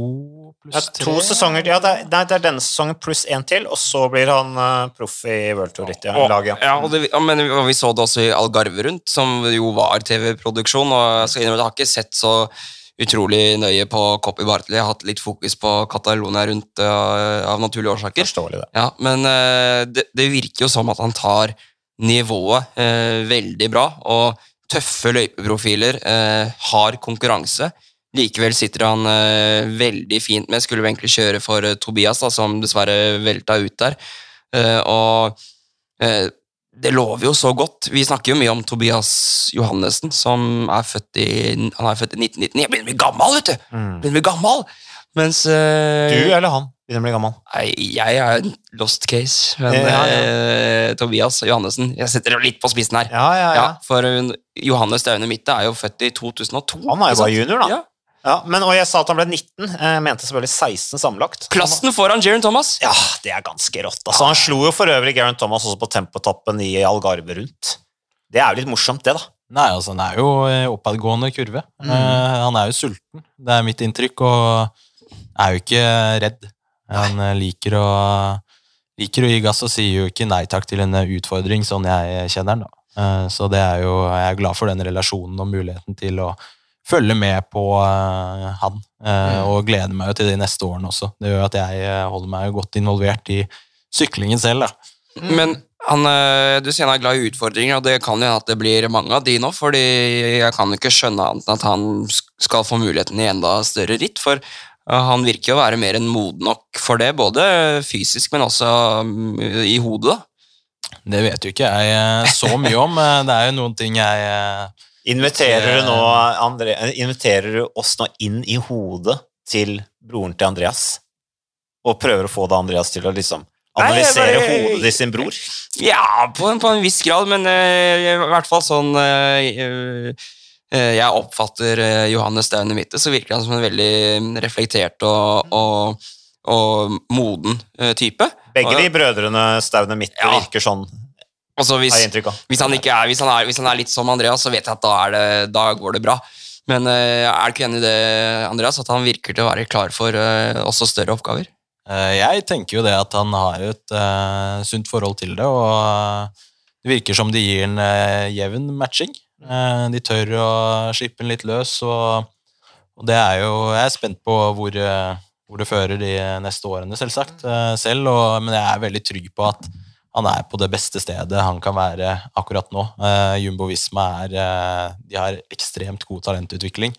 pluss tre? to sesonger. Ja, det er, nei, det er denne sesongen pluss én til, og så blir han uh, proff i World Tour Ritt, ja, Og, laget. ja, og det, men vi- og vi så det også i Algarve rundt, som jo var TV-produksjon. og Jeg skal innrømme, jeg har ikke sett så utrolig nøye på Copy Bartley. Jeg har hatt litt fokus på Catalonia rundt uh, av naturlige årsaker. Forståelig, det. Ja, men uh, det, det virker jo som at han tar nivået eh, veldig bra, og tøffe løypeprofiler, eh, har konkurranse. Likevel sitter han eh, veldig fint med. Skulle vi egentlig kjøre for eh, Tobias, da, som dessverre velta ut der. Eh, og eh, det lover jo så godt. Vi snakker jo mye om Tobias Johannessen, som er født i, han er født i 1999. Jeg begynner å bli gammel, vet du! Mm. Begynner å bli gammel! Mens eh, Du eller han begynner å bli gammel? Nei, jeg er en lost case, men Ja, ja. eh, Tobias Johannessen Jeg setter det litt på spissen her. Ja, ja, Ja, ja. For hun, Johannes Daune Mitte er jo født i 2002. Han er jo bare junior, da. Ja. Ja, men, og jeg sa at han ble 19. Jeg mente selvfølgelig 16 sammenlagt. Plassen foran Jaren Thomas. Ja, det er ganske rått. Altså, han slo jo for øvrig Geraint Thomas også på tempotoppen i Algarve rundt. Det er jo litt morsomt, det, da. Nei, altså, han er jo eh, oppadgående kurve. Mm. Uh, han er jo sulten, det er mitt inntrykk, og er jo ikke redd. Han eh, liker å, liker å gi gass og sier jo ikke nei takk til en eh, utfordring, sånn jeg kjenner han. da. Eh, så det er jo, jeg er glad for den relasjonen og muligheten til å følge med på han, eh, Mm. og gleder meg jo til de neste årene også. Det gjør at jeg holder meg godt involvert i syklingen selv. da. Men han, du sier han er glad i utfordringer, og det kan jo hende at det blir mange av de nå, fordi jeg kan jo ikke skjønne annet enn at han skal få muligheten i enda større ritt, for han virker jo å være mer enn moden nok for det, både fysisk, men også mm, i hodet. da. Det vet jo ikke jeg eh, så mye om. eh, Det er jo noen ting jeg eh, Inviterer du nå André, inviterer du oss nå inn i hodet til broren til Andreas? Og prøver å få da Andreas til å liksom Nei, analysere bare- hodet til sin bror? Ja, på en, på en viss grad, men uh, i hvert fall sånn uh, Jeg oppfatter eh, Johannes Staune Mitte, så virker han som en veldig mm, reflektert og, og, og moden eh, type. Begge de brødrene Staune Mitte Ja. virker sånn, Altså hvis, hvis, han ikke er, hvis, han er, hvis han er litt som Andreas, så vet jeg at da, er det, da går det bra. Men eh, er du ikke enig i det, Andreas, at han virker til å være klar for eh, også større oppgaver? Eh, Jeg tenker jo det at han har et uh, sunt forhold til det, og eh, det virker som det gir en uh, jevn matching. Eh, de tør å slippe den litt løs, og, og det er jo Jeg er spent på hvor, eh, hvor det fører de neste årene, selvsagt, eh, selv, og, men jeg er veldig trygg på at han er på det beste stedet han kan være akkurat nå. Uh, Jumbo Visma er uh, De har ekstremt god talentutvikling,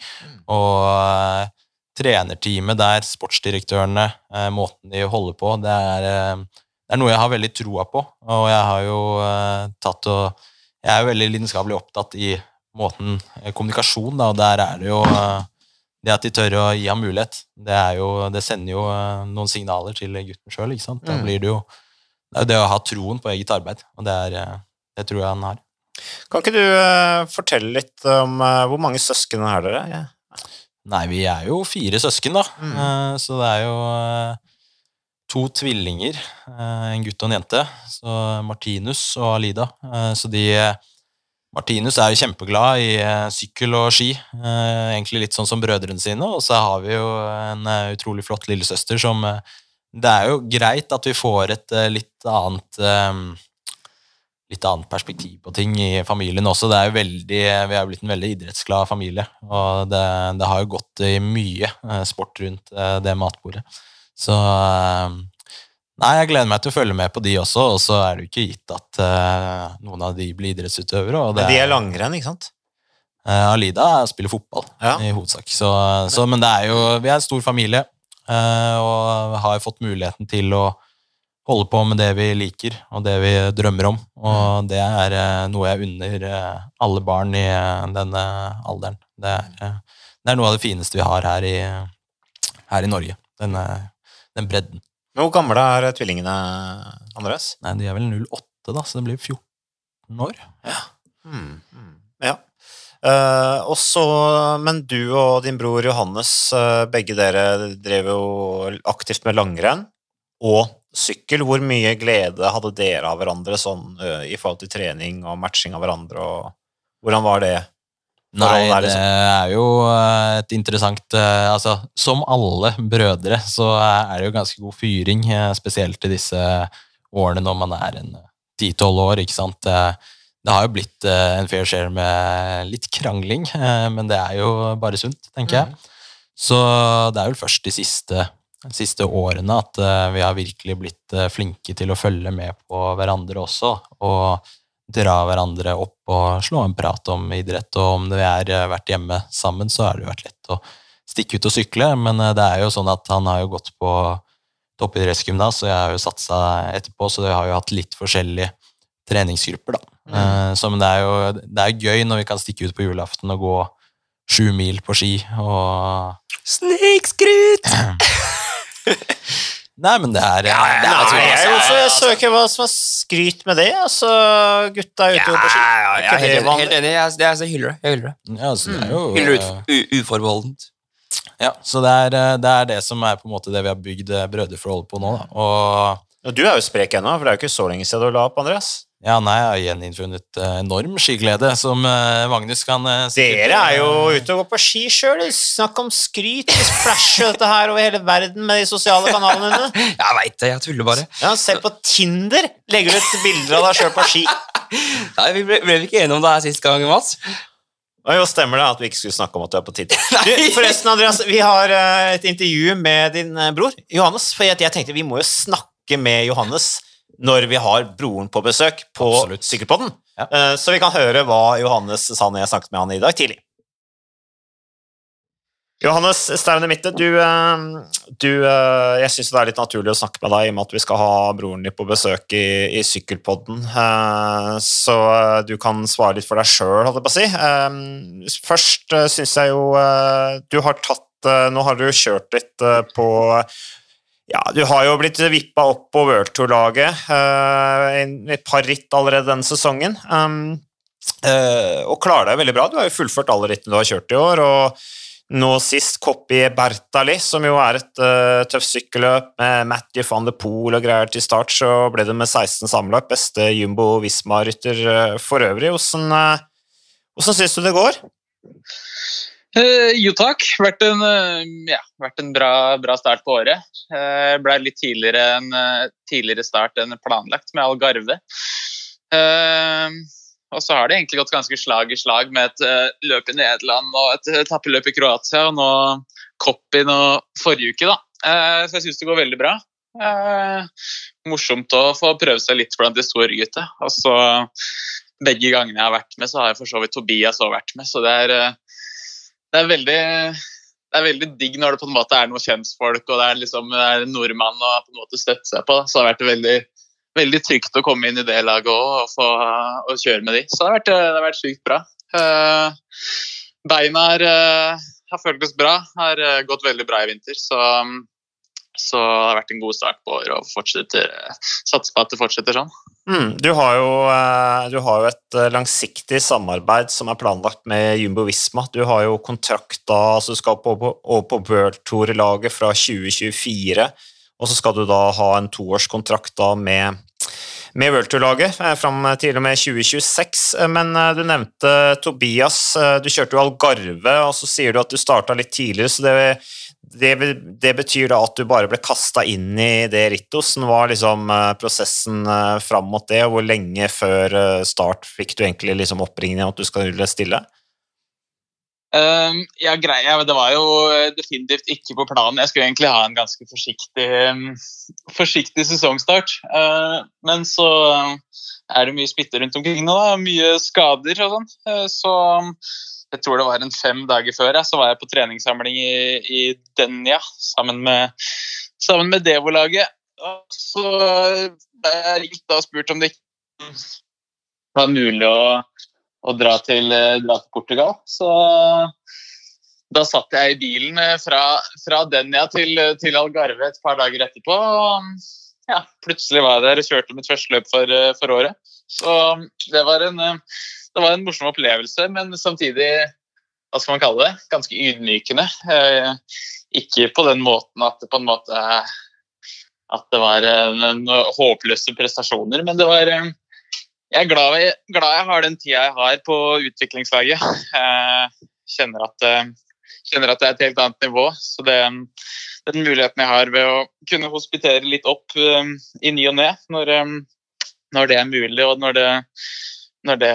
og uh, trenerteamet der, sportsdirektørene, uh, måten de holder på, det er, det er noe jeg har veldig troa på. Og jeg har jo tatt og Jeg er jo veldig lidenskapelig opptatt i måten eh, kommunikasjon, da, og der er det jo eh, det at de tør å gi ham mulighet, det, er jo, det sender jo eh, noen signaler til gutten sjøl. Da Mm. blir det jo det det å ha troen på eget arbeid, og det, er, det tror jeg han har. Kan ikke du fortelle litt om hvor mange søsken er dere? Ja. Nei, vi er jo fire søsken, da. Mm. Så det er jo to tvillinger, eh, en gutt og en jente. Så Martinus og Alida. Eh, Så de Martinus er jo kjempeglad i eh, sykkel og ski, egentlig litt sånn som brødrene sine. Og så har vi jo en utrolig flott lillesøster som Det er jo greit at vi får et litt annet litt annet perspektiv på ting i familien også. Det er jo veldig, vi er blitt en veldig idrettsglad familie, og det, det har jo gått i mye sport rundt det matbordet. Så eh, Nei, jeg gleder meg til å følge med på de også, og så er det jo ikke gitt at uh, noen av de blir idrettsutøvere. Og det Men de er langrenn, ikke sant? Uh, Alida spiller fotball Ja. i hovedsak, så, så, men det er jo, vi er en stor familie, uh, og har fått muligheten til å holde på med det vi liker, og det vi drømmer om, og det er noe jeg unner alle barn i denne alderen. Det er, det er noe av det fineste vi har her i, her i Norge, denne, den bredden. Hvor gamle er tvillingene, Andreas? Nei, de er vel 08 da, så det blir 14 år. Mm, mm. Ja. Uh, og så, men du og din bror Johannes, uh, begge dere drev jo aktivt med langrenn og sykkel. Hvor mye glede hadde dere av hverandre sånn, uh, i forhold til trening og matching av hverandre? og Hvordan var det? Nei, er det liksom- er jo eh, et interessant eh, Altså, som alle brødre så er det jo ganske god fyring, eh, spesielt i disse årene når man er en ti-tolv år, ikke sant. Det, det har jo blitt en fair share med litt krangling, men det er jo bare sunt, tenker jeg. Så det er vel først de siste, siste årene at vi har virkelig blitt flinke til å følge med på hverandre også, og dra hverandre opp og slå en prat om idrett, og om vi har eh, vært hjemme sammen, så har det jo vært lett å stikke ut og sykle, men eh, det er jo sånn at han har jo gått på toppidrettsgymnas, og jeg har jo satsa etterpå, så vi har jo hatt litt forskjellige treningsgrupper, da. Mm. Så men det er jo det er gøy når vi kan stikke ut på julaften og gå sju mil på ski, og Snikskryt! Nei, men det er, det er Nei, altså, jeg, hvorfor jeg altså, søker hva som er skryt med det? Altså, gutta er ute ja, på ski. Ja, ja, jeg er helt, helt enig. Jeg, det er, jeg hyller det. Jeg hyller det. ja, altså, det er jo, Hyller eh, ut, u, uforbeholdent. Ja, så det er, eh, det er det som er på en måte det vi har bygd eh, brødreforholdet på nå. Da. Og Og Du er jo sprek ennå, for det er jo ikke så lenge siden du la opp, Andreas. Ja, nei, jeg har gjeninnfunnet eh, enorm skiglede, som eh, Magnus kan eh, Dere er jo ute og går på ski sjøl. Snakk om skryt. Vi splæsjer dette her over hele verden med de sosiale kanalene dine. Jeg veit det, jeg tuller bare. Ja, Selv på Tinder legger du ut bilder av deg sjøl på ski. Nei, Vi ble, ble vi ikke enige om det her sist gang, Mats? Jo, stemmer det at vi ikke skulle snakke om at du er på Tinder. Du, forresten, Andreas, vi har et intervju med din bror Johannes. For jeg tenkte vi må jo snakke med Johannes når vi har broren på besøk på Absolutt. Sykkelpodden. Ja. Eh, Så vi kan høre hva Johannes sa når jeg snakket med han i dag tidlig. Johannes Staune Mitte, du, eh, du eh, Jeg syns det er litt naturlig å snakke med deg i og med at vi skal ha broren din på besøk i, i Sykkelpodden. Så du kan svare litt for deg sjøl, holdt jeg på å si. Først syns jeg jo Du har tatt Nå har du kjørt litt på ja, Du har jo blitt vippa opp på World Tour-laget. i en- et par ritt allerede denne sesongen. Um, uh, og klarer deg veldig bra. Du har jo fullført alle rittene du har kjørt i år. og nå sist Coppi Bertali, som jo er et uh, tøft sykkelløp med Matthew van de Poel og greier til start, så ble det med 16 sammenlagt. Beste Jumbo Visma-rytter uh, for øvrig. Hvordan, uh, hvordan syns du det går? Eh, jo takk. Vært en, eh, ja, vært en bra, bra start på året. Uh, ble litt tidligere, en, tidligere start enn planlagt med Algarve. Og så har det egentlig gått ganske slag i slag med et løp i Nederland og et etappeløp i Kroatia, og nå Koppi og forrige uke, da. Så jeg syns det går veldig bra. Morsomt å få prøve seg litt blant de store gutta. Og så begge gangene jeg har vært med, så har jeg for så vidt Tobias òg vært med, så det er det er veldig det er veldig digg når det på en måte er noen kjentfolk og det er liksom det er en nordmann å på en måte støtte seg på. da. Så det har vært veldig, veldig trygt å komme inn i det laget også, og, og kjøre med de. Så det har vært, det har vært sykt bra. Uh, beina er, uh, har føltes bra. Har uh, gått veldig bra i vinter. Så, så det har vært en god start på året og fortsetter, satser på at det fortsetter sånn. Mm, du, har jo, eh, du har jo et eh, langsiktig samarbeid som er planlagt med Jumbo Visma. Du har jo kontrakt da, altså du skal på, på, på World Tour-laget fra 2024, og så skal du da ha en toårskontrakt da med, med World Tour-laget eh, fram til og med 2026. Eh, Men du nevnte Tobias, du kjørte jo Algarve, og så sier du at du starta litt tidligere, så det, det, det, betyr da at du bare ble kasta inn i det rittet. Hvordan var liksom eh, prosessen eh, fram mot det, og hvor lenge før eh, start fikk du egentlig liksom oppringning om at du skal stille? Um, ja, greia, Det var jo definitivt ikke på planen. Jeg skulle egentlig ha en ganske forsiktig, um, forsiktig sesongstart. Uh, men så er det mye smitte rundt omkring nå. da, Mye skader og sånn. Uh, så jeg tror det var en fem dager før, så var jeg på treningssamling i, i Denja sammen med, sammen med Devo-laget. Så ble jeg ringt og spurt om det ikke var mulig å, å dra, til, dra, til, Portugal. Så da satt jeg i bilen fra, fra Denja til, til, Algarve et par dager etterpå. Og ja, plutselig var jeg der og kjørte mitt første løp for, for året. Så det var en det var en morsom opplevelse, men samtidig hva skal man kalle det, ganske ydmykende. Eh, ikke på den måten at det på en måte at det var en håpløse prestasjoner, men det var eh, Jeg er glad jeg, glad jeg har den tida jeg har på utviklingslaget. Kjenner at, kjenner at det er et helt annet nivå. Så det, den muligheten jeg har ved å kunne hospitere litt opp eh, i ny og ne når, når det er mulig, og når det når det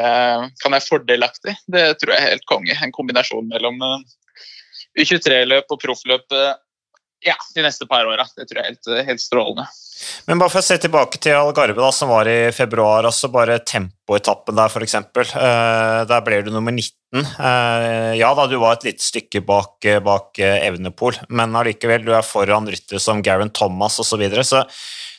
kan være fordelaktig, det tror jeg er helt konge. En kombinasjon mellom eh, U23-løp og proffløp eh, ja, de neste par åra. Det tror jeg er helt, helt, strålende. Men bare for å se tilbake til Algarve, da, som var i februar. altså Bare tempoetappen der, f.eks. Uh, der ble du nummer 19. Uh, ja da, du var et lite stykke bak, bak Evnepol, men allikevel, du er foran ryttere som Garen Thomas osv. Så, videre, så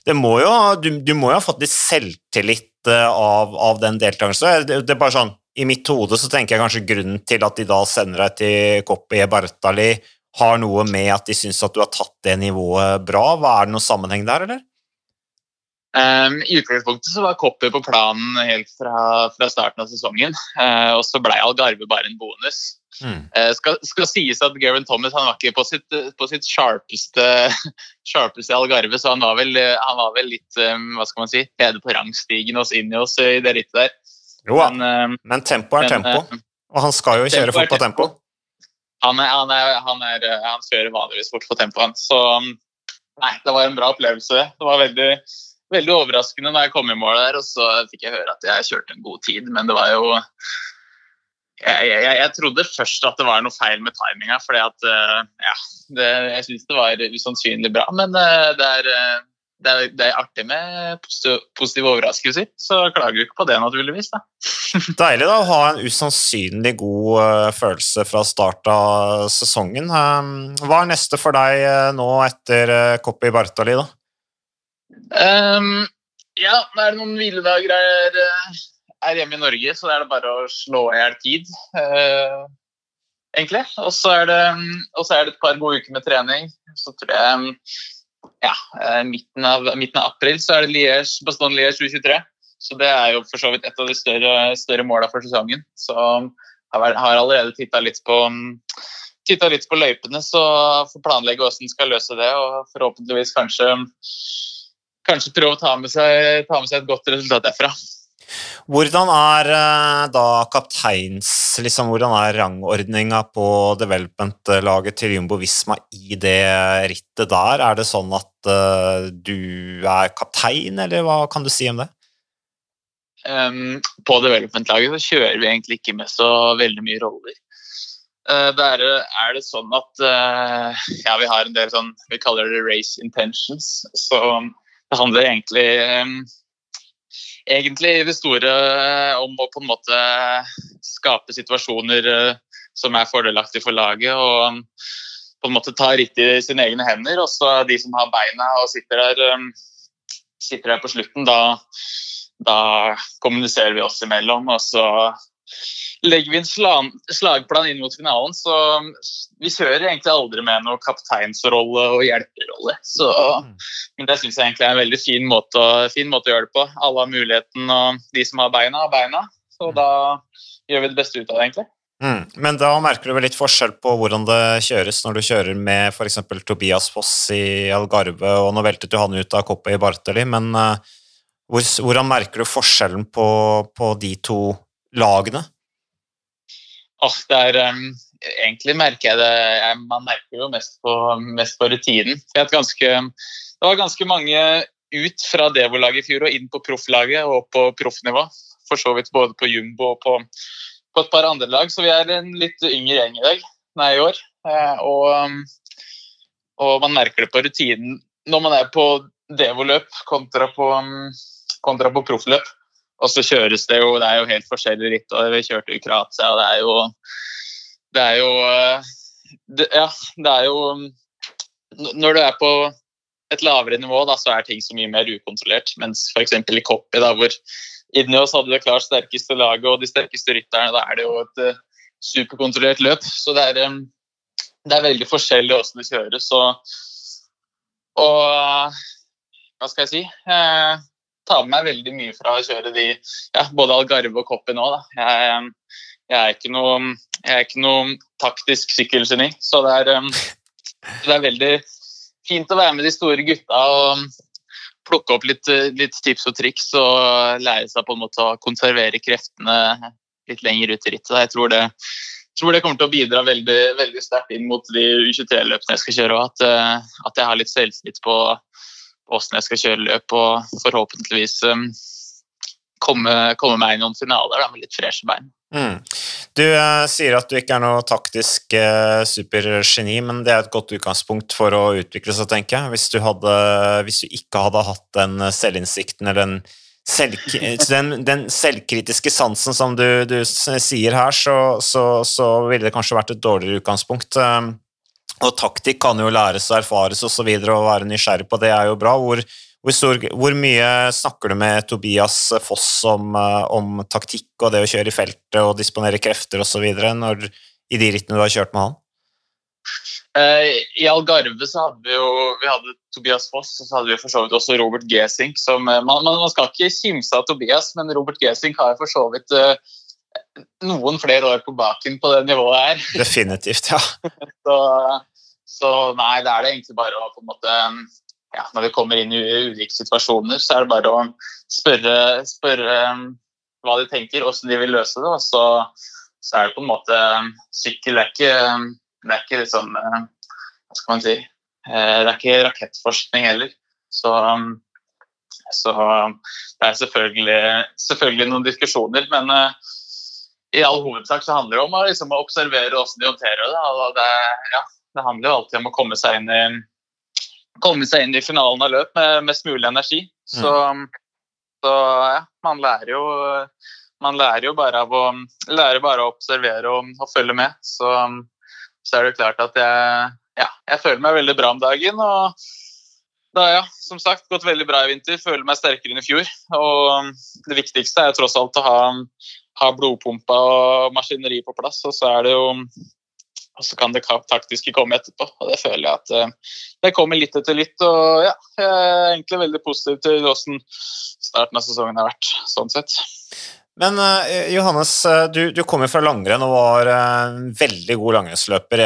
det må jo, du, du må jo ha fått litt selvtillit av, av den deltakelsen. Det, det, er bare sånn, I mitt hode så tenker jeg kanskje grunnen til at de da sender deg til Koppi Bartali, har noe med at de syns at du har tatt det nivået bra. Hva Er det noen sammenheng der, eller? Um, I utgangspunktet så var Koppi på planen helt fra, fra starten av sesongen. Uh, og så ble Algarve bare en bonus. Mm. Uh, skal, skal, sies at Geraint Thomas han var ikke på sitt, på sitt sharpeste, sharpeste Algarve, så han var vel, han var vel litt um, hva skal man si, nede på rangstigen oss inn i oss i det rittet der. Jo, men, um, men tempo er men, tempo, og han skal jo kjøre fort på tempo. Han, er, han, er, han, er, han, kjører vanligvis fort på tempoet. Så nei, det var en bra opplevelse. Det var veldig veldig overraskende da jeg kom i mål der, og så fikk jeg høre at jeg kjørte en god tid, men det var jo jeg, jeg, jeg, trodde først at det var noe feil med timinga, for uh, ja, det, jeg syns det var usannsynlig bra. Men uh, det, er, uh, det, er, det, er, artig med positive, overraskelser, så klager du ikke på det, naturligvis. Da. Deilig da, å ha en usannsynlig god følelse fra start av sesongen. Um, hva er neste for deg nå etter Coppi Bartali? da? Um, ja, nå er det noen hviledager her eh, er hjemme i Norge, så er det bare å slå i hjel tid. Uh, egentlig. Og så er, er, det et par gode uker med trening. Så tror jeg ja, eh, midten av, midten av april så er det Liège, Baston Liège 2023. Så det er jo for så vidt et av de større, større måla for sesongen. Så har, har allerede titta litt på titta litt på løypene, så får planlegge hvordan skal løse det. Og forhåpentligvis kanskje kanskje prøve å ta med seg, ta med seg et godt resultat derfra. Hvordan er eh, da kapteins liksom, Hvordan er rangordninga på development-laget til Jumbo Visma i det rittet der? Er det sånn at uh, du er kaptein, eller hva kan du si om det? Um, på development-laget så kjører vi egentlig ikke med så veldig mye roller. Uh, det er det sånn at uh, ja, vi har en del sånn Vi kaller det race intentions. Så det handler egentlig egentlig det store om å på en måte skape situasjoner eh, som er fordelaktige for laget. og på en måte ta rittet i sine egne hender. Og så de som har beina og sitter der, sitter der på slutten, da, da kommuniserer vi oss imellom. Og så legger vi en slag, slagplan inn mot finalen, så vi kjører egentlig aldri med noe kapteinsrolle og hjelperrolle. Så, men det syns jeg egentlig er en veldig fin måte, fin måte, å gjøre det på. Alle har muligheten, og de som har beina, har beina. Så da gjør vi det beste ut av det, egentlig. Mm. Men da merker du vel litt forskjell på hvordan det kjøres når du kjører med f.eks. Tobias Foss i Algarve, og nå veltet du han ut av koppet i Bartoli, men uh, hvordan merker du forskjellen på, på de to lagene? Åh, det er um, Egentlig merker jeg det jeg, Man merker jo mest på, mest på rutinen. Ganske, det var ganske mange ut fra Devo-laget i fjor og inn på profflaget og på proffnivå. For så vidt både på jumbo og på, på, et par andre lag. Så vi er en litt yngre gjeng i dag, nei, i år. Eh, og, og, man merker det på rutinen når man er på Devo-løp kontra på, kontra på proffløp. Og så kjøres det jo Det er jo helt forskjellig ritt. og Vi kjørte i Kroatia, og det er jo Det er jo eh, det, Ja, det er jo Når du er på et lavere nivå, da, så er ting så mye mer ukontrollert. Mens f.eks. i Coppi, da, hvor oss hadde det klart sterkeste laget og de sterkeste rytterne, da er det jo et uh, superkontrollert løp. Så det er, um, det er veldig forskjellig hvordan det kjøres. Og, og hva skal jeg si? Tar med meg veldig mye fra å kjøre de ja, både Algarve og Koppi nå. Jeg, jeg, er ikke noe, jeg taktisk sykkelgeni, så det er, det er veldig fint å være med de store gutta og plukke opp litt, litt, tips og triks og lære seg på en måte å konservere kreftene litt lenger ut i rittet. Jeg tror det, tror det kommer til å bidra veldig, veldig sterkt inn mot de U23-løpene jeg skal kjøre. At, eh, at jeg har litt selvtillit på åssen jeg skal kjøre løp og forhåpentligvis um, komme, komme, meg i noen finaler da, med litt freshe bein. Mm. Du eh, sier at du ikke er noe taktisk eh, supergeni, men det er et godt utgangspunkt for å utvikle seg, tenker jeg. Hvis du, hadde, hvis du ikke hadde hatt den selvinnsikten eller den, selv, den, den, selvkritiske sansen som du, du sier her, så, så, så, ville det kanskje vært et dårligere utgangspunkt. Og taktikk kan jo læres og erfares osv., og, være nysgjerrig på det er jo bra. Hvor, hvor, stor, hvor mye snakker du med Tobias Foss om, eh, om, taktikk og det å kjøre i feltet og disponere krefter osv. i de rittene du har kjørt med han? Uh, I Algarve så hadde vi jo vi hadde Tobias Foss og så hadde vi for så vidt også Robert Gesink. Som, uh, man, man, skal ikke kimse av Tobias, men Robert Gesink har for så vidt noen flere år på baken på det nivået her. Definitivt, ja. så, så nei, da er det egentlig bare å på en måte ja, Når vi kommer inn i ulike situasjoner, så er det bare å spørre, spørre um, hva de tenker, hvordan de vil løse det. Og så, så er det på en måte um, Sykkel er ikke, um, det er ikke liksom Hva skal man si eh, Det er ikke rakettforskning heller. Så, så det er selvfølgelig, selvfølgelig noen diskusjoner, men uh, i all hovedsak så handler det om å, liksom, observere hvordan de håndterer det. Og det, ja, det handler jo alltid om å komme seg inn i, seg inn i finalen av løp med mest mulig energi. Så, mm. så ja, man lærer jo man lærer jo bare av å, bare å observere og, og følge med. Så, så, er det klart at jeg, ja, jeg føler meg veldig bra om dagen. og har ja, som sagt, gått veldig bra i vinter. Føler meg sterkere enn i fjor. Og det viktigste er tross alt å ha, ha blodpumpa og maskineri på plass. Og så er det jo og så kan det taktiske komme etterpå. og Det føler jeg at uh, det kommer litt etter litt. og ja, Jeg er egentlig veldig positiv til hvordan starten av sesongen har vært. sånn sett. Men uh, Johannes, eh, du, du kommer fra langrenn og var en uh, veldig god langrennsløper.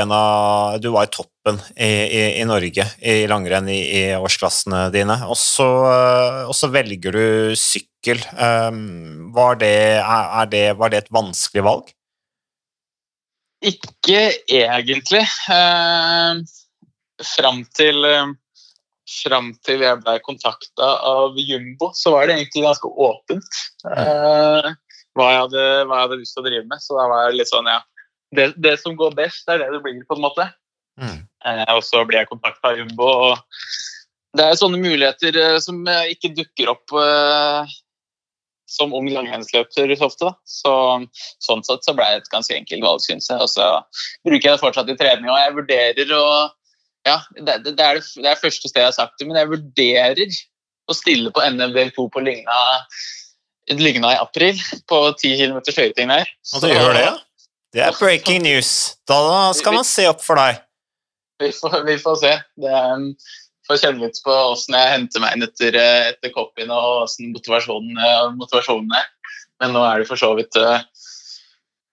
du var i toppen i, i, i Norge i langrenn i, i årsklassene dine. Og så, velger du sykkel. Var, det, er, det, var det et vanskelig valg? Ikke egentlig. Eh, fram til eh, Fram til jeg ble kontakta av Jumbo, så var det egentlig ganske åpent eh, hva, jeg hadde, hva, jeg hadde, lyst til å drive med. Så da var jeg litt sånn, ja Det, det som går best, det er det det blir, på en måte. Mm. Eh, og så ble jeg kontakta av Jumbo. og Det er sånne muligheter eh, som ikke dukker opp eh, som ung langrennsløper ofte. Da. Så, sånn sett så ble det et ganske enkelt valg, syns jeg. Og så bruker jeg det fortsatt i trening. Og jeg vurderer å ja, det, det, er det, det er første sted jeg har sagt det, men jeg vurderer å stille på NMB2 på Lygna, Lygna i april, på 10 km skøyting der. Og du gjør det, ja? Det er breaking news. Da skal man se opp for deg. Vi får, vi får se. Det er, få kjenne litt på åssen jeg henter meg inn etter, eh, etter koppen og åssen motivasjonen, eh, motivasjonen, er. Men nå er det for så vidt uh,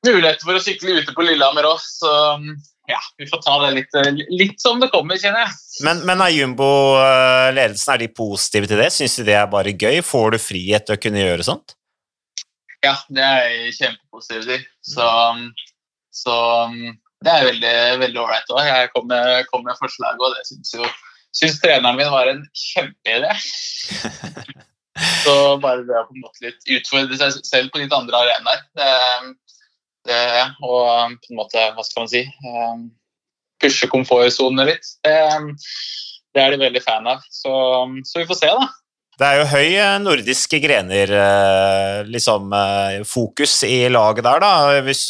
muligheter for å sykle ute på Lillehammer òg, så mm, ja, vi får ta det litt, litt som det kommer, kjenner jeg. Men, men er Jumbo-ledelsen er de positive til det? Syns de det er bare gøy? Får du frihet til å kunne gjøre sånt? Ja, det er kjempepositiv til. Så, mm, Så um, det er veldig veldig ålreit òg. Jeg kom med, kom med forslag, og det syns jo syns treneren min var en kjempeidé. Så bare det å på en måte litt utfordre seg selv på litt andre arenaer, det, det, og på en måte, hva skal man si um, Pushe komfortsonene litt, det, det, er de veldig fan av. Så, så vi får se, da. Det er jo høy eh, nordiske grener, eh, liksom, eh, fokus i laget der, da. Hvis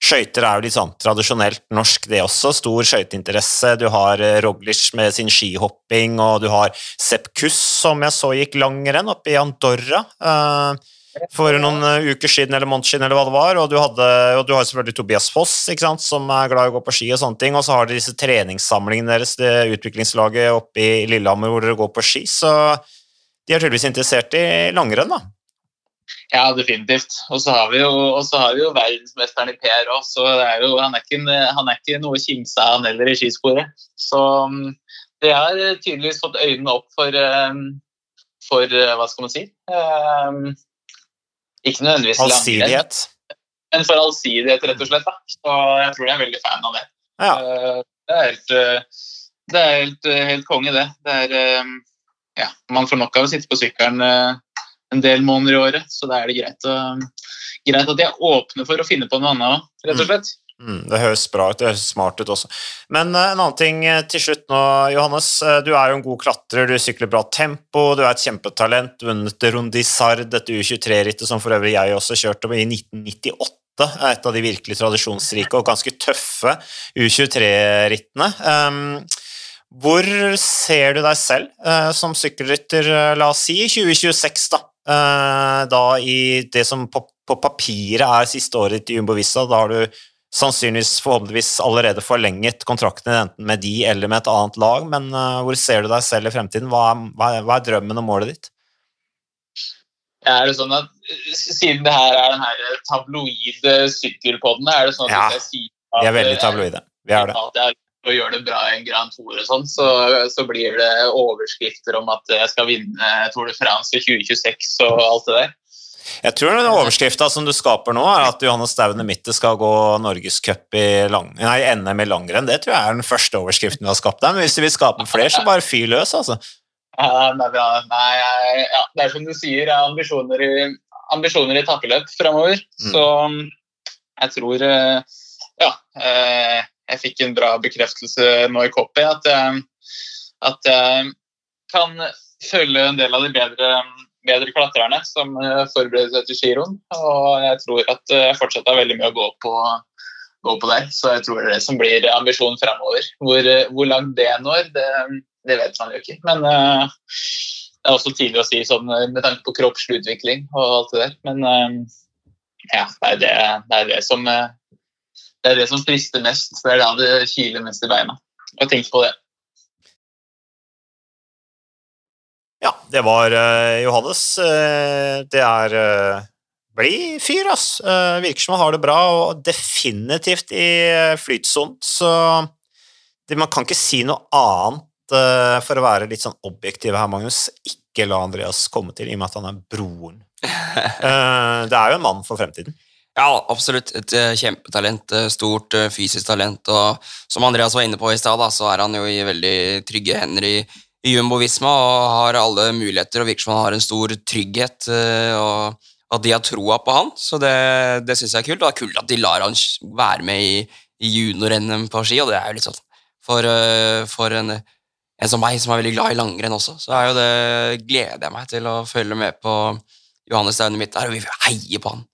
Skøyter er jo litt sånn tradisjonelt norsk, det også. Stor skøyteinteresse. Du har Roglic med sin skihopping, og du har Sepp Kuss, som jeg så gikk langrenn oppe i Andorra for noen uker siden eller måneder siden, eller hva det var. Og du, hadde, og du har selvfølgelig Tobias Foss, sant, som er glad i å gå på ski og sånne ting. Og så har dere disse treningssamlingene deres, det utviklingslaget oppe i Lillehammer hvor dere går på ski. Så de er tydeligvis interessert i langrenn, da. Ja, definitivt. Og så har vi jo, har vi jo verdensmesteren i PR òg, så er jo, han, er ikke, han, er ikke, noe kimse av, han heller, i skisporet. Så de har tydeligvis fått øynene opp for, mm, for hva skal man si mm, ikke nødvendigvis Allsidighet? Men for allsidighet, rett og slett. Da. Så jeg tror jeg er veldig fan av det. Ja. Eh, det er helt, eh, det er helt, eh, helt konge, det. det er, ja, man får nok av å sitte på sykkelen en del måneder i året, så da er det greit, å, greit at de er åpne for å finne på noe annet òg, rett og mm. slett. Mm, det høres bra ut, det høres smart ut også. Men uh, en annen ting uh, til slutt nå, Johannes. Uh, du er jo en god klatrer, du sykler bra tempo, du er et kjempetalent. Vunnet Rondisard, dette U23-rittet som for øvrig jeg også kjørte i 1998. Et av de virkelig tradisjonsrike og ganske tøffe U23-rittene. Um, hvor ser du deg selv som sykkelrytter, la oss si, i 2026, da? da i det som på, på papiret er siste året i Jumbo Vissa, da har du sannsynligvis forhåpentligvis allerede forlenget kontrakten enten med de eller med et annet lag, men uh, hvor ser du deg selv i fremtiden? Hva er, hva er, hva er drømmen og målet ditt? Ja, er det sånn at Siden det her er den her tabloide sykkelpodden, er det sånn at ja, hvis jeg sier at vi er veldig tabloide. Vi er det. At jeg å gjøre det bra i en Grand Tour og sånn, så, så, blir det overskrifter om at jeg skal vinne Tour de France i 2026 og alt det der. Jeg tror den overskrifta som du skaper nå, er at Johannes Staune Mitte skal gå norgescup i lang, nei, NM i langrenn. Det tror jeg er den første overskriften du har skapt der. Men hvis du vil skape flere, så bare fyr løs, altså. Ja. Nei, ja, det er som du sier, ambisjoner i, ambisjoner i takkeløp framover. Mm. Så jeg tror eh, Ja. Eh, jeg fikk en bra bekreftelse nå i Copy at, at jeg kan følge en del av de bedre bedre klatrerne som eh, forbereder seg til giroen. Og jeg tror at jeg fortsatt har veldig mye å gå på, gå på der. Så jeg tror det er det som blir ambisjonen fremover. Hvor, eh, hvor langt det når, det, det, vet man jo ikke. Men uh, det er også tidlig å si sånn med tanke på kroppslig utvikling og alt det der. Men uh, ja, det er det, det, er det som det er det som frister mest. Det er da det kiler mest i beina. Og tenk på det. Det var uh, Johannes. Uh, det er uh, Bli fyr, ass. virker som han har det bra, og definitivt i flytsonen. Så det, man kan ikke si noe annet, for å være litt sånn objektiv her, Magnus. Ikke la Andreas komme til, i og med at han er broren. det er jo en mann for fremtiden. Ja, absolutt. Et kjempetalent. Stort fysisk talent. Og som Andreas var inne på i stad, så er han jo i veldig trygge hender i i Jumbo-Visma og har alle muligheter og virker som han har en stor trygghet. Eh, og at de har troa på han, så det, det syns jeg er kult. Og det er kult at de lar han være med i, i junior-NM på ski, og det er jo litt sånn For, eh, for en, en, som meg, som er veldig glad i langrenn også, så er jo det, gleder jeg meg til å følge med på Johannes Staune mitt der, og vi heier på han.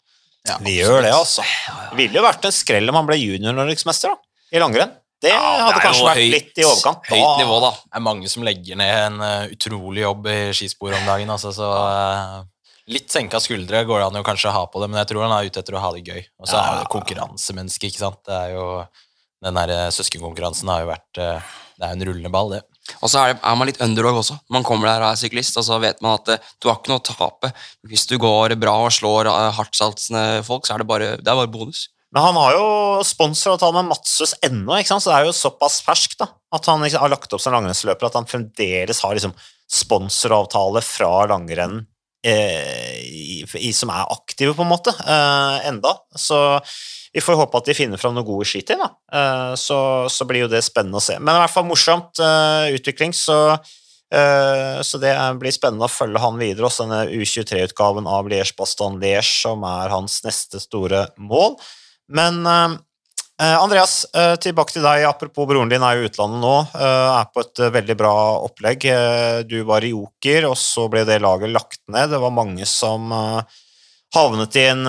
Ja, vi gjør det, altså. Det ville jo vært en skrell om han ble junior-norgesmester i langrenn. Det ja, hadde det kanskje vært høyt, litt i overkant. Høyt nivå, da. Det er mange som legger ned en uh, utrolig jobb i skispor om dagen. Altså, så uh, Litt senka skuldre går det an å kanskje ha på det, men jeg tror han er ute etter å ha det gøy. Og så ja. er det konkurransemenneske, ikke sant. Det er jo, den der uh, søskenkonkurransen har jo vært uh, Det er en rullende ball, det. Og så er, det, er, man litt underdog også. Man kommer der og er syklist, og så vet man at du har ikke noe å tape. Hvis du går bra og slår hardtsatsende folk, så er det bare, det er bare bonus. Men han har jo sponsoravtale med Matsus ennå, så det er jo såpass ferskt at han liksom har lagt opp som langrennsløper at han fremdeles har liksom sponsoravtale fra langrenn eh, som er aktive, på en måte, eh, enda. Så vi får håpe at de finner fram noen gode skitid, i, da. Eh, så, så, blir jo det spennende å se. Men i hvert fall morsomt eh, utvikling, så, uh, så det blir spennende å følge han videre. Også denne U23-utgaven av Liège-Baston-Liège, som er hans neste store mål. Men uh, Andreas, tilbake til deg. Apropos broren din er i utlandet nå. Er på et veldig bra opplegg. Du var i Joker, og så ble det laget lagt ned. Det var mange som havnet i en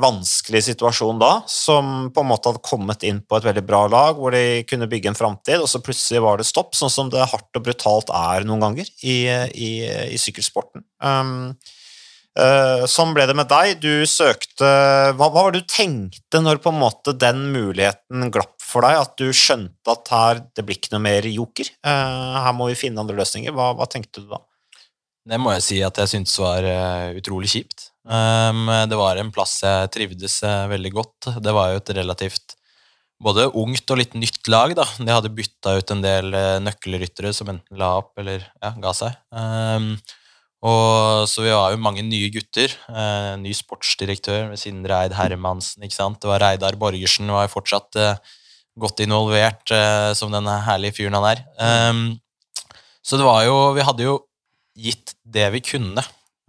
vanskelig situasjon da, som på en måte hadde kommet inn på et veldig bra lag, hvor de kunne bygge en framtid, og så plutselig var det stopp, sånn som det hardt og brutalt er noen ganger i, i, i sykkelsporten. Um, sånn ble det med deg. Du søkte hva, hva, var det du tenkte når på en måte den muligheten glapp for deg, at du skjønte at her, det blir ikke noe mer joker? Uh, her må vi finne andre løsninger. Hva, hva tenkte du da? Det må jeg si at jeg syntes var utrolig kjipt. Um, det var en plass jeg trivdes veldig godt. Det var jo et relativt både ungt og litt nytt lag. da. De hadde bytta ut en del nøkkelryttere som enten la opp eller ja, ga seg. Og Så vi var jo mange nye gutter. Eh, ny sportsdirektør ved Sindre Eid Hermansen. ikke sant? Det var Reidar Borgersen var jo fortsatt godt involvert som den herlige fyren han er. Um, så det var jo Vi hadde jo gitt det vi kunne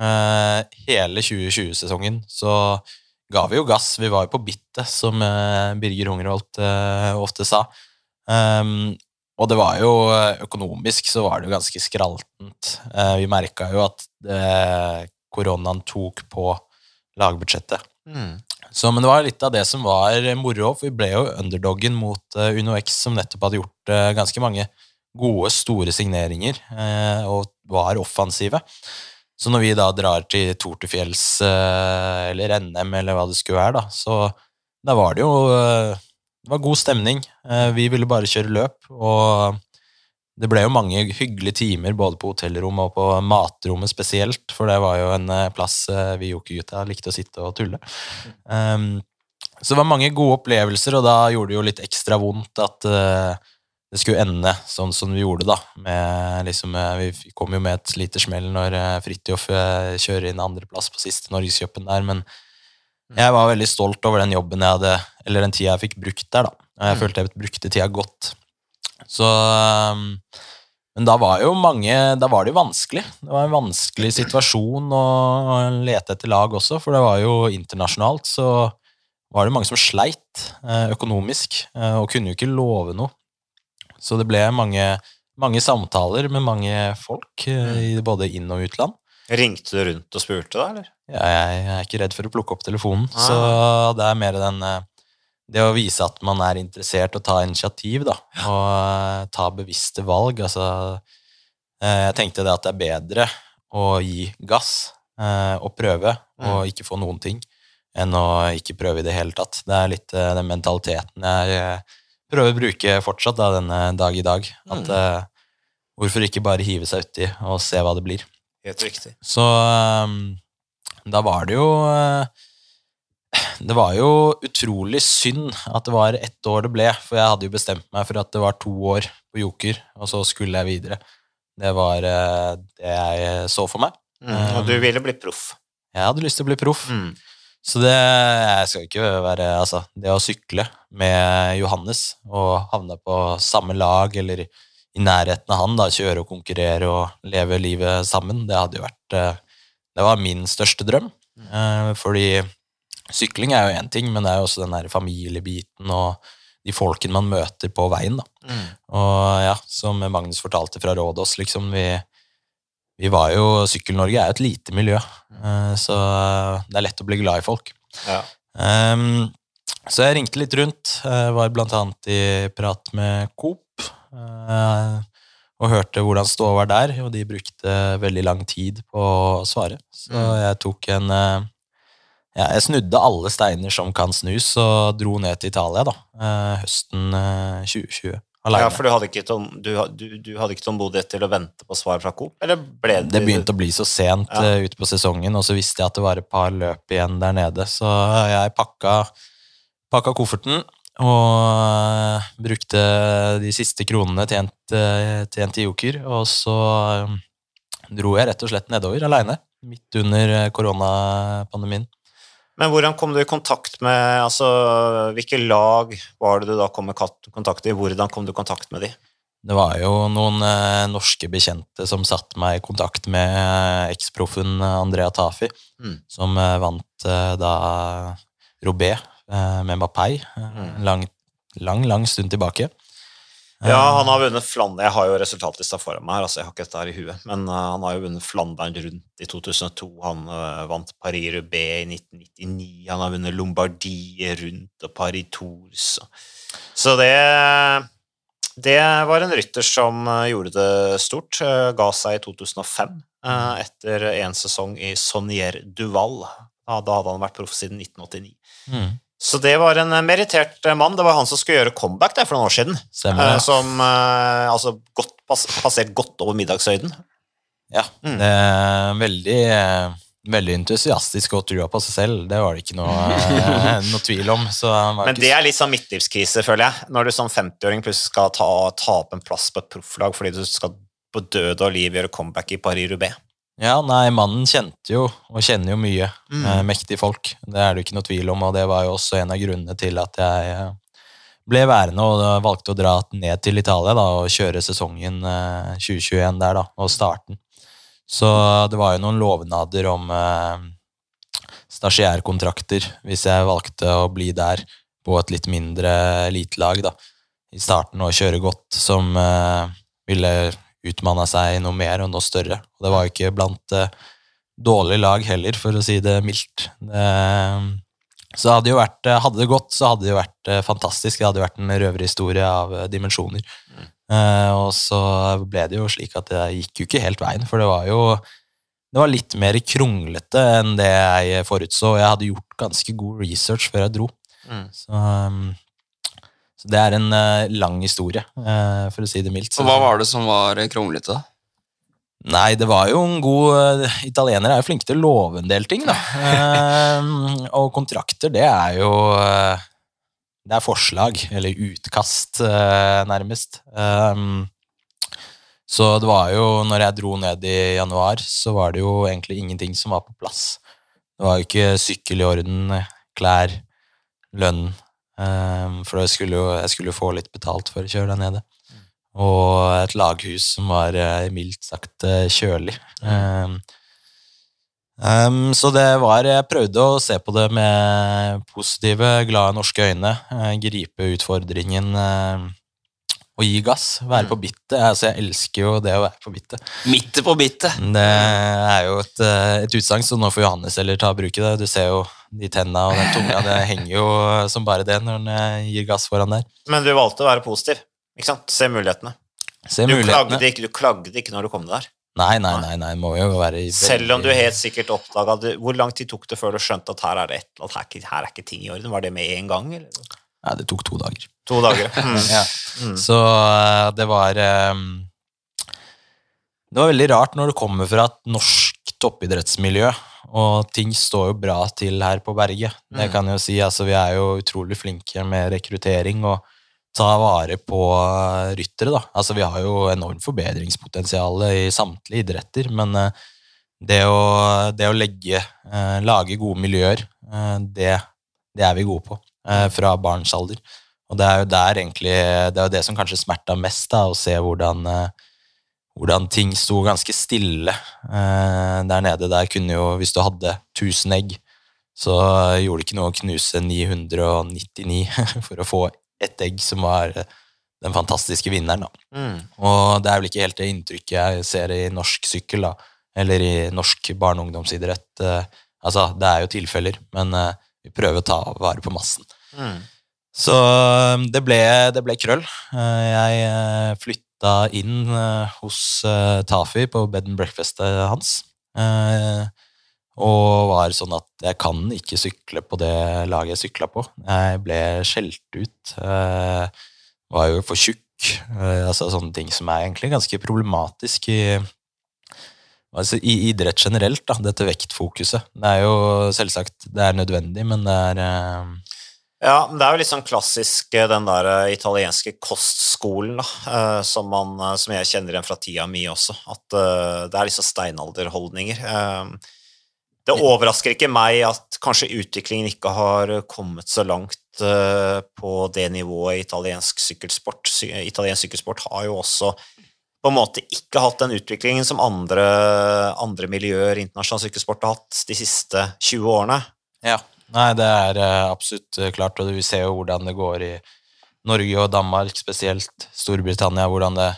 Uh, hele 2020-sesongen så ga vi jo gass. Vi var jo på bittet, som uh, Birger Hungerholt uh, ofte sa. Um, og det var jo økonomisk så var det jo ganske skraltent. vi merka jo at koronaen tok på lagbudsjettet. Mm. Så, men det var litt av det som var moro, for vi ble jo underdoggen mot Uno X, som nettopp hadde gjort ganske mange gode, store signeringer og var offensive. Så når vi da drar til Tour de Fjells eh, eller NM eller hva det skulle være, da, så da var det jo eh, det var god stemning. Eh, vi ville bare kjøre løp, og det ble jo mange hyggelige timer både på hotellrommet og på matrommet spesielt, for det var jo en plass vi jokergutta likte å sitte og tulle. Um, så det var mange gode opplevelser, og da gjorde det jo litt ekstra vondt at det skulle ende sånn som vi gjorde, da. Med, liksom, eh, vi kom jo med et lite smell når eh, Fridtjof eh, kjører inn andreplass på siste Norgescupen der, men jeg var veldig stolt over den jobben jeg hadde, eller den tida jeg fikk brukt der, da. Jeg mm. følte jeg brukte tida godt. Så Men da var jo mange Da var det jo vanskelig. Det var en vanskelig situasjon å lete etter lag også, for det var jo internasjonalt, så var det mange som sleit økonomisk, og kunne jo ikke love noe. Så det ble mange, mange samtaler med mange folk, eh, mm. både inn- og utland. Ringte du rundt og spurte, da? eller? Ja, jeg er ikke redd for å plukke opp telefonen. Ah. Så det er mer den eh, Det å vise at man er interessert og ta initiativ, da. Og eh, ta bevisste valg. Altså Jeg tenkte det at det er bedre å gi gass og prøve mm. og ikke få noen ting, enn å ikke prøve i det hele tatt. Det er litt den mentaliteten jeg prøver å bruke fortsatt da, denne dag i dag. At mm. Hvorfor ikke bare hive seg uti og se hva det blir? Helt riktig. Så um, da var det jo Det var jo utrolig synd at det var ett år det ble, for jeg hadde jo bestemt meg for at det var to år på Joker, og så skulle jeg videre. Det var uh, det jeg så for meg. Mm, og du ville bli proff? Jeg hadde lyst til å bli proff. Mm. Så det jeg skal ikke være Altså, det å sykle med Johannes og havne på samme lag eller i nærheten av han, da, kjøre og konkurrere og leve livet sammen, det hadde jo vært eh, Det var min største drøm. Mm. Fordi sykling er jo én ting, men det er jo også den der familiebiten og de folkene man møter på veien. da. Mm. Og ja, som Magnus fortalte fra Rådås, liksom, vi, vi var jo Sykkel-Norge er jo et lite miljø, eh, så det er lett å bli glad i folk. Ja. Um, så jeg ringte litt rundt. Jeg var blant annet i prat med Coop. Uh, og hørte hvordan ståa var der, og de brukte veldig lang tid på å svare. Så mm. jeg tok en ja, Jeg snudde alle steiner som kan snus, og dro ned til Italia da, høsten 2020. Alene. Ja, for du hadde ikke, tom, du, du, du hadde ikke tålmodighet til å vente på svar fra Coop? Eller ble det Det begynte å bli så sent ja. uh, ute på sesongen, og så visste jeg at det var et par løp igjen der nede, så jeg pakka, pakka kofferten og uh, brukte de siste kronene tjent, uh, tjent i Joker, og så um, dro jeg rett og slett nedover aleine, midt under koronapandemien. Men hvordan kom du i kontakt med altså, Hvilke lag var det du da kom i kontakt i? Hvordan kom du i kontakt med de? Det var jo noen eh, norske bekjente som satte meg i kontakt med eh, eksproffen Andrea Tafi, Mm. som eh, vant eh, da Robé eh, med Mapei eh, Mm. en lang, lang, lang stund tilbake. Ja, Eh, han har vunnet Flandern. Jeg har jo resultatlista foran meg her, altså jeg har ikke dette her i huet. Men uh, han har jo vunnet Flandern rundt i 2002. Han uh, vant Paris-Roubaix i 1999. Han har vunnet Lombardie rundt og Paris Tours. Så. Så det Det var en rytter som gjorde det stort. Ga seg i 2005 eh, etter en sesong i Sonnier Duval. Da hadde han vært proff siden 1989. mm, Så det var en eh, merittert eh, mann. Det var han som skulle gjøre comeback der for noen år siden. stemmer ja. Som eh, altså godt, passert godt over middagshøyden. Ja, Mm. det er veldig, veldig entusiastisk og trua på seg selv. Det var det ikke noe, noe tvil om. Men det er litt sånn midtlivskrise, føler jeg. Når du som 50-åring plutselig skal ta, ta opp en plass på et profflag fordi du skal på død og liv gjøre comeback i Paris-Roubaix. Ja, nei, mannen kjente jo, og kjenner jo mye, Mm. eh, mektige folk. Det er det jo ikke noe tvil om, og det var jo også en av grunnene til at jeg eh, ble værende og valgte å dra ned til Italia da, og kjøre sesongen eh, 2021 der, da, og starten. Så det var jo noen lovnader om eh, stasjærkontrakter hvis jeg valgte å bli der på et litt mindre elitelag da, i starten og kjøre godt, som eh, ville utmanna seg noe mer og noe større. Og det var jo ikke blant eh, dårlige lag heller, for å si det mildt. Det, så hadde, vært, eh, hadde det gått, så hadde det jo vært eh, fantastisk. Det hadde jo vært en røverhistorie av eh, dimensjoner. Eh, og så ble det jo slik at det gikk jo ikke helt veien, for det var jo det var litt mer kronglete enn det jeg forutså. Jeg hadde gjort ganske god research før jeg dro. Mm. Så, um, så det er en uh, lang historie, uh, for å si det mildt. Så hva var det som var kronglete? da? Nei, det var jo en god uh, Italienere er jo flinke til å love en del ting, da. Eh, og kontrakter, det er jo eh, Det er forslag, eller utkast, eh, nærmest. Um, så det var jo, når jeg dro ned i januar, så var det jo egentlig ingenting som var på plass. Det var jo ikke sykkel i orden, klær, lønn. Eh, for jeg skulle jo jeg skulle jo få litt betalt for å kjøre der nede og et laghus som var eh, mildt sagt eh, kjølig. Um, um, så det var Jeg prøvde å se på det med positive, glade norske øyne. eh, gripe utfordringen og gi gass. Være på bittet. Altså, jeg elsker jo det å være på bittet. Midt på bittet. Det er jo et, eh, et utsagn, så nå får Johannes heller ta og bruke det. Du ser jo de tenna og den tunga, det henger jo som bare det når han gir gass foran der. Men du valgte å være positiv. Ikke sant? Se mulighetene. Se Du mulighetene. klagde, ikke, du klagde ikke når du kom der. Nei, nei, nei, nei, må jo være Selv om du helt sikkert oppdaga. Hvor lang tid tok det før du skjønte at her er det et eller annet, her, er ikke- her er ikke ting i orden? Var det med en gang? Eller? Ja, det tok to dager. To dager. Mm. Ja. Mm. Så eh, det var eh, Det var veldig rart når det kommer fra et norsk toppidrettsmiljø, og ting står jo bra til her på berget. Det Mm. kan jeg jo si. Altså, vi er jo utrolig flinke med rekruttering og ta vare på eh, ryttere, da. Altså, vi har jo enormt forbedringspotensial i samtlige idretter, men det å, det å legge, lage gode miljøer, det, det er vi gode på fra barns alder. Og det er jo der egentlig, det er jo det som kanskje smerta mest, da, å se hvordan, eh, hvordan ting sto ganske stille eh, der nede. Der kunne jo, hvis du hadde 1000 egg, så gjorde det ikke noe å knuse 999 for å få ett egg som var eh, den fantastiske vinneren. Da. Mm. Og det er vel ikke helt det inntrykket jeg ser i norsk sykkel, da. Eller i norsk barne- og ungdomsidrett. Altså, det er jo tilfeller, men vi prøver å ta vare på massen. Mm. Så øh, det ble, det ble krøll. Eh, Jeg øh, flytta inn øh, hos Tafi på bed and breakfastet hans. Eh, Og var sånn at jeg kan ikke sykle på det laget jeg sykla på. Jeg ble skjelt ut. eh, Var jo for tjukk. eh, Altså sånne ting som er egentlig ganske problematisk i Altså I idrett generelt, da, dette vektfokuset. Det er jo selvsagt det er nødvendig, men det er eh, Ja, men det er jo litt sånn klassisk eh, den der eh, italienske kostskolen, da, eh, som, man, som jeg kjenner igjen fra tida mi også. At det er liksom steinalderholdninger. Det overrasker ikke meg at kanskje utviklingen ikke har kommet så langt på det nivået i italiensk sykkelsport. Italiensk sykkelsport har jo også på en måte ikke hatt den utviklingen som andre, andre miljøer internasjonal sykkelsport har hatt de siste 20 årene. Ja. Nei, det er eh, absolutt eh, klart, og vi ser jo hvordan det går i Norge og Danmark, spesielt Storbritannia, hvordan det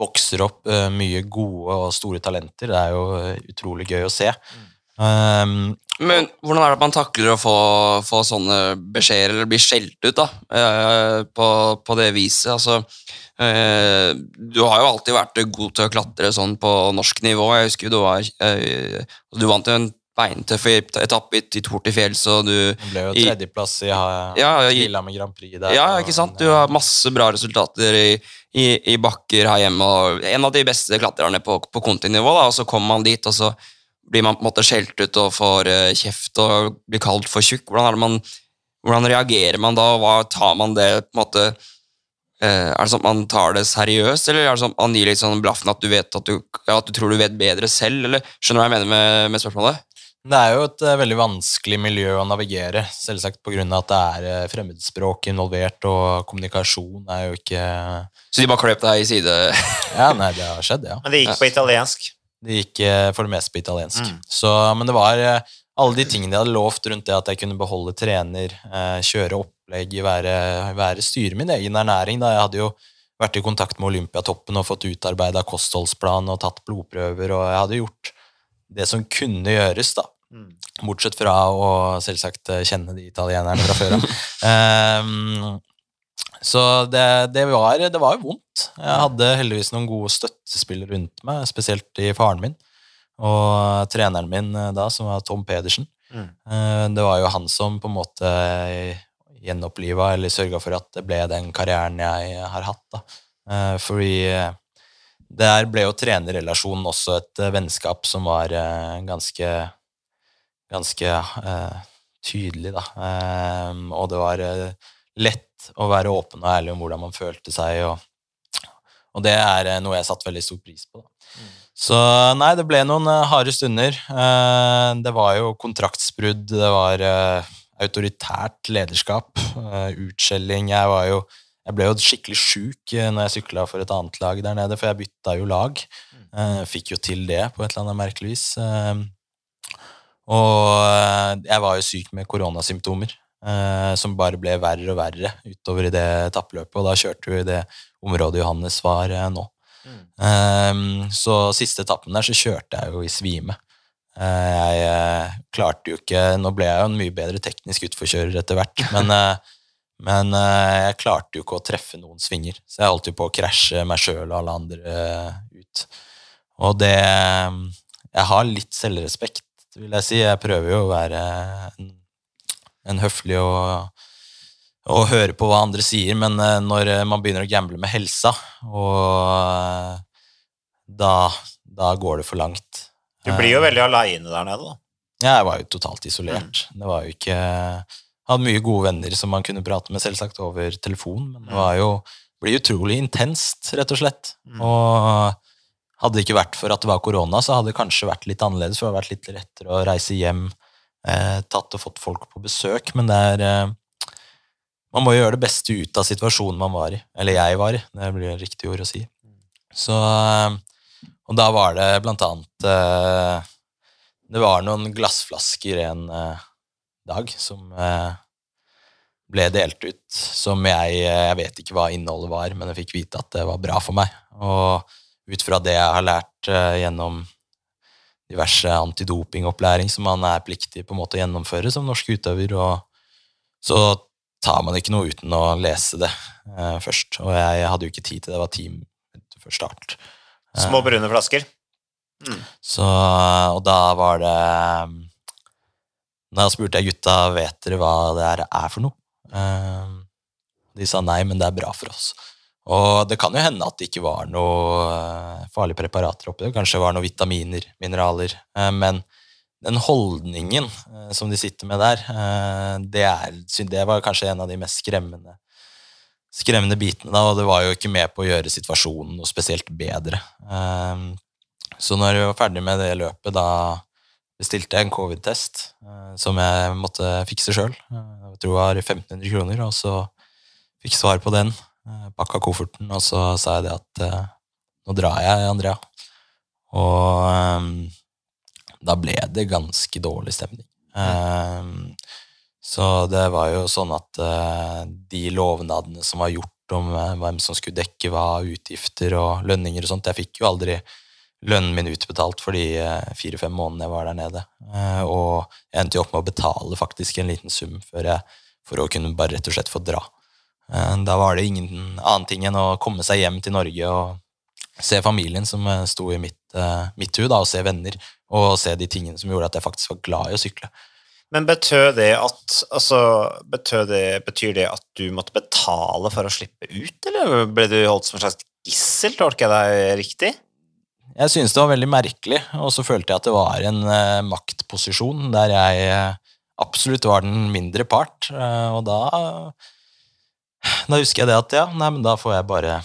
vokser opp eh, mye gode og store talenter. Det er jo utrolig gøy å se. Um, Men hvordan er det at man takler å få, få sånne beskjeder, eller bli skjelt ut, da, på, på det viset? Altså, du har jo alltid vært god til å klatre sånn på norsk nivå. Jeg husker du var eh, Du vant en beintøff etappe i Tour til fjells, og du det ble jo tredjeplass i, Ja, i- Lillehammer Grand Prix der. Ja, ikke sant? Du har masse bra resultater i, i, i bakker her hjemme, og en av de beste klatrerne på, på kontinivå, da, og så kommer man dit, og så blir man på en måte skjelt ut og får eh, kjeft og blir kalt for tjukk. Hvordan, er det man, hvordan reagerer man da, og hva tar man det på en måte Uh, Er det sånn at man tar det seriøst, eller er det sånn at man gir litt sånn blaffen at du, vet at du, ja, at du tror du vet bedre selv, eller skjønner du hva jeg mener med, med spørsmålet? Det er jo et eh, veldig vanskelig miljø å navigere, selvsagt pga. at det er eh, fremmedspråk involvert, og kommunikasjon er jo ikke Så de bare kløp deg i side? Ja, nei, det har skjedd, ja. Men det gikk på italiensk. Det gikk eh, for det meste på italiensk. Mm. Så, men det var alle de tingene de hadde lovt rundt det at jeg kunne beholde trener, kjøre opplegg, være, være styre min egen ernæring. Da. Jeg hadde jo vært i kontakt med Olympiatoppen og fått utarbeida kostholdsplan og tatt blodprøver, og jeg hadde gjort det som kunne gjøres, da. Mm. Bortsett fra å selvsagt eh, kjenne de italienerne fra før av. um, så det, det, var, det var jo vondt. Jeg hadde heldigvis noen gode støttespillere rundt meg, spesielt i faren min. Og treneren min eh, da, som var Tom Pedersen. Mm. Eh, Det var jo han som på en måte gjenoppliva eller sørga for at det ble den karrieren jeg har hatt. da. Eh, Fordi eh, der ble jo trenerrelasjonen også et eh, vennskap som var eh, ganske ganske eh, tydelig, da. Eh, og det var lett å være åpen og ærlig om hvordan man følte seg, og, og det er noe jeg satte veldig stor pris på. Da. Så nei, det ble noen harde stunder. Eh, det var jo kontraktsbrudd, det var autoritært lederskap, utskjelling. Jeg var jo jeg ble jo skikkelig sjuk eh, når jeg sykla for et annet lag der nede, for jeg bytta jo lag. Eh, fikk jo til det på et eller annet merkelig vis. Eh, og jeg var jo syk med koronasymptomer, som bare ble verre og verre utover i det etappløpet, og da kjørte vi i det området Johannes var nå. Mm. Så siste etappen der så kjørte jeg jo i svime. Jeg klarte jo ikke Nå ble jeg jo en mye bedre teknisk utforkjører etter hvert, men, men uh, jeg klarte jo ikke å treffe noen svinger, så jeg holdt jo på å krasje meg sjøl og alle andre eh, ut. Og det Jeg har litt selvrespekt, vil jeg si. Jeg prøver jo å være en, en høflig og, og høre på hva andre sier, men eh, når man begynner å gamble med helsa, og eh, da, da går det for langt. Du blir jo veldig aleine der nede, da. Ja, Jeg var jo totalt isolert. Det var jo ikke Hadde mye gode venner som man kunne prate med, selvsagt, over telefon, men det var jo blir utrolig intenst, rett og slett. Mm. Og hadde det ikke vært for at det var korona, så hadde det kanskje vært litt annerledes, for det hadde vært litt lettere å reise hjem, eh, tatt og fått folk på besøk, men det er eh, Man må gjøre det beste ut av situasjonen man var i. Eller jeg var i, det blir riktig ord å si. Så eh, Og da var det blant annet eh, Det var noen glassflasker en eh, dag som eh, ble delt ut, som jeg Jeg vet ikke hva innholdet var, men jeg fikk vite at det var bra for meg. Og ut fra det jeg har lært eh, gjennom diverse antidopingopplæring som man er pliktig på en måte å gjennomføre som norsk utøver, så tar man ikke noe uten å lese det eh, først. Og jeg hadde jo ikke tid til det, det var ti minutter før start. Små brune flasker. Så, og da var det Da spurte jeg gutta vet dere hva det her er for noe. Eh, De sa nei, men det er bra for oss. Og det kan jo hende at det ikke var noe eh, farlige preparater oppi det. Kanskje det var noen vitaminer, mineraler. Eh, Men den holdningen eh, som de sitter med der, eh, det, er, det var kanskje en av de mest skremmende, skremmende bitene. Og det var jo ikke med på å gjøre situasjonen noe spesielt bedre. Eh, Så når vi var ferdig med det løpet, da bestilte en covid-test eh, som jeg måtte fikse sjøl. Jeg tror det var 1500 kroner, og så fikk svar på den. Eh, Pakka kofferten, og så sa jeg det at eh, nå drar jeg, Andrea. Og eh, da ble det ganske dårlig stemning. Eh, så det var jo sånn at eh, de lovnadene som var gjort om eh, hvem som skulle dekke hva, utgifter og lønninger og sånt, jeg fikk jo aldri lønnen min utbetalt for de eh, fire-fem månedene jeg var der nede. Eh, og jeg endte jo opp med å betale faktisk en liten sum jeg, for å kunne bare rett og slett få dra. Eh, Da var det ingen annen ting enn å komme seg hjem til Norge og se familien som sto i mitt, mitt hud, og se venner, og se de tingene som gjorde at jeg faktisk var glad i å sykle. Men betød det at altså, betød det, Betyr det at du måtte betale for å slippe ut, eller ble du holdt som en slags gissel? Tolker jeg deg riktig? Jeg synes det var veldig merkelig, og så følte jeg at det var en uh, maktposisjon der jeg uh, absolutt var den mindre part, uh, og da Da husker jeg det at ja, nei, men da får jeg bare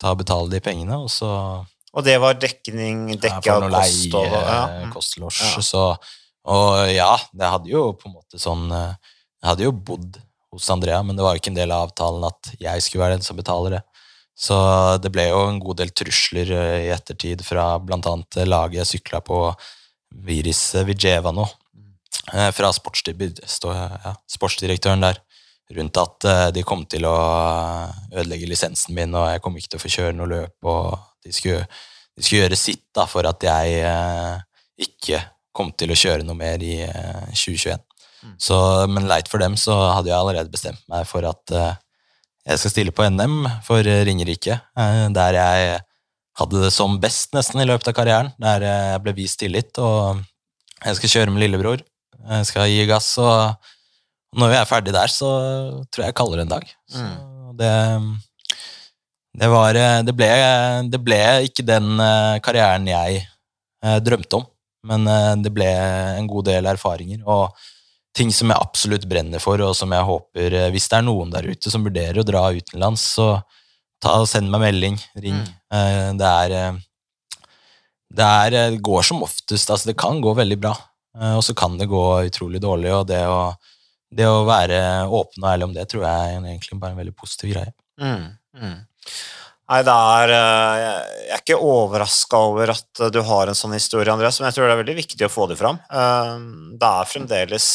ta og betale de pengene, og så Og det var dekning, dekke av kost og ja. mm. kost, losj, Ja. så Og ja, det hadde jo på en måte sånn Jeg hadde jo bodd hos Andrea, men det var jo ikke en del av avtalen at jeg skulle være den som betaler det. Så det ble jo en god del trusler eh, i ettertid fra eh, laget jeg sykla på, Viris Vigeva nå, eh, fra ja, sportsdirektøren der, rundt at eh, de kom til å ødelegge lisensen min, og jeg kom ikke til å få kjøre noe løp, og de skulle, de skulle gjøre sitt da, for at jeg eh, ikke kom til å kjøre noe mer i eh, 2021. Mm. Så, men leit for dem, så hadde jeg allerede bestemt meg for at eh, jeg skal stille på NM for eh, Ringerike, eh, der jeg hadde det som best nesten i løpet av karrieren, der jeg ble vist tillit, og jeg skal kjøre med lillebror. Jeg skal gi gass, og når vi er ferdig der, så tror jeg jeg kaller det en dag. Så det, det var eh, det ble, det ble ikke den eh, karrieren jeg eh, drømte om, men eh, det ble en god del erfaringer og ting som jeg absolutt brenner for, og som jeg håper eh, Hvis det er noen der ute som vurderer å dra utenlands, så ta send meg melding, ring. Mm. Det er eh, det, er, eh, det går som oftest, altså det kan gå veldig bra, og så kan det gå utrolig dårlig, og det å, det å være åpen og ærlig om det tror jeg er egentlig bare en veldig positiv greie. Mm, mm. Nei, det er eh, Jeg er ikke overraska over at eh, du har en sånn historie, Andreas, men jeg tror det er veldig viktig å få det fram. Eh, Det er fremdeles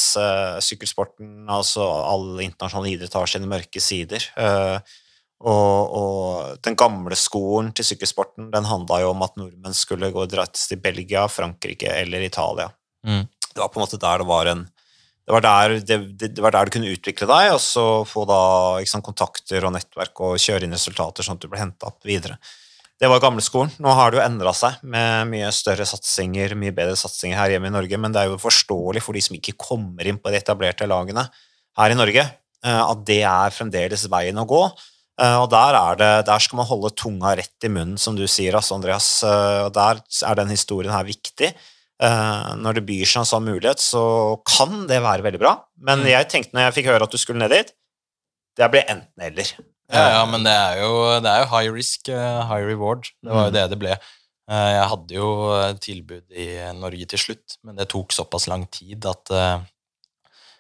sykkelsporten, altså all internasjonal idrett har sine mørke sider. Og, og den gamle skolen til sykkelsporten den handla jo om at nordmenn skulle gå gratis til Belgia, Frankrike eller Italia. Mm. Det var på en måte der det var en det var, der, det, det, var der du kunne utvikle deg, og så få da sant, kontakter og nettverk og kjøre inn resultater sånn at du ble henta opp videre. Det var gamleskolen. Nå har det jo endra seg med mye større satsinger, mye bedre satsinger her hjemme i Norge, men det er jo forståelig for de som ikke kommer inn på de etablerte lagene her i Norge, eh, at det er fremdeles veien å gå. Eh, Og der, er det, der skal man holde tunga rett i munnen, som du sier, altså, Andreas. Eh, Og der er den historien her viktig. Eh, Når det byr seg en sånn mulighet, så kan det være veldig bra. Men Mm. jeg tenkte når jeg fikk høre at du skulle ned dit, det ble enten-eller. Ja, ja, men det er jo, det er jo high risk, eh, high reward. Det var jo Mm. det det ble. Eh, Jeg hadde jo tilbud i Norge til slutt, men det tok såpass lang tid at eh,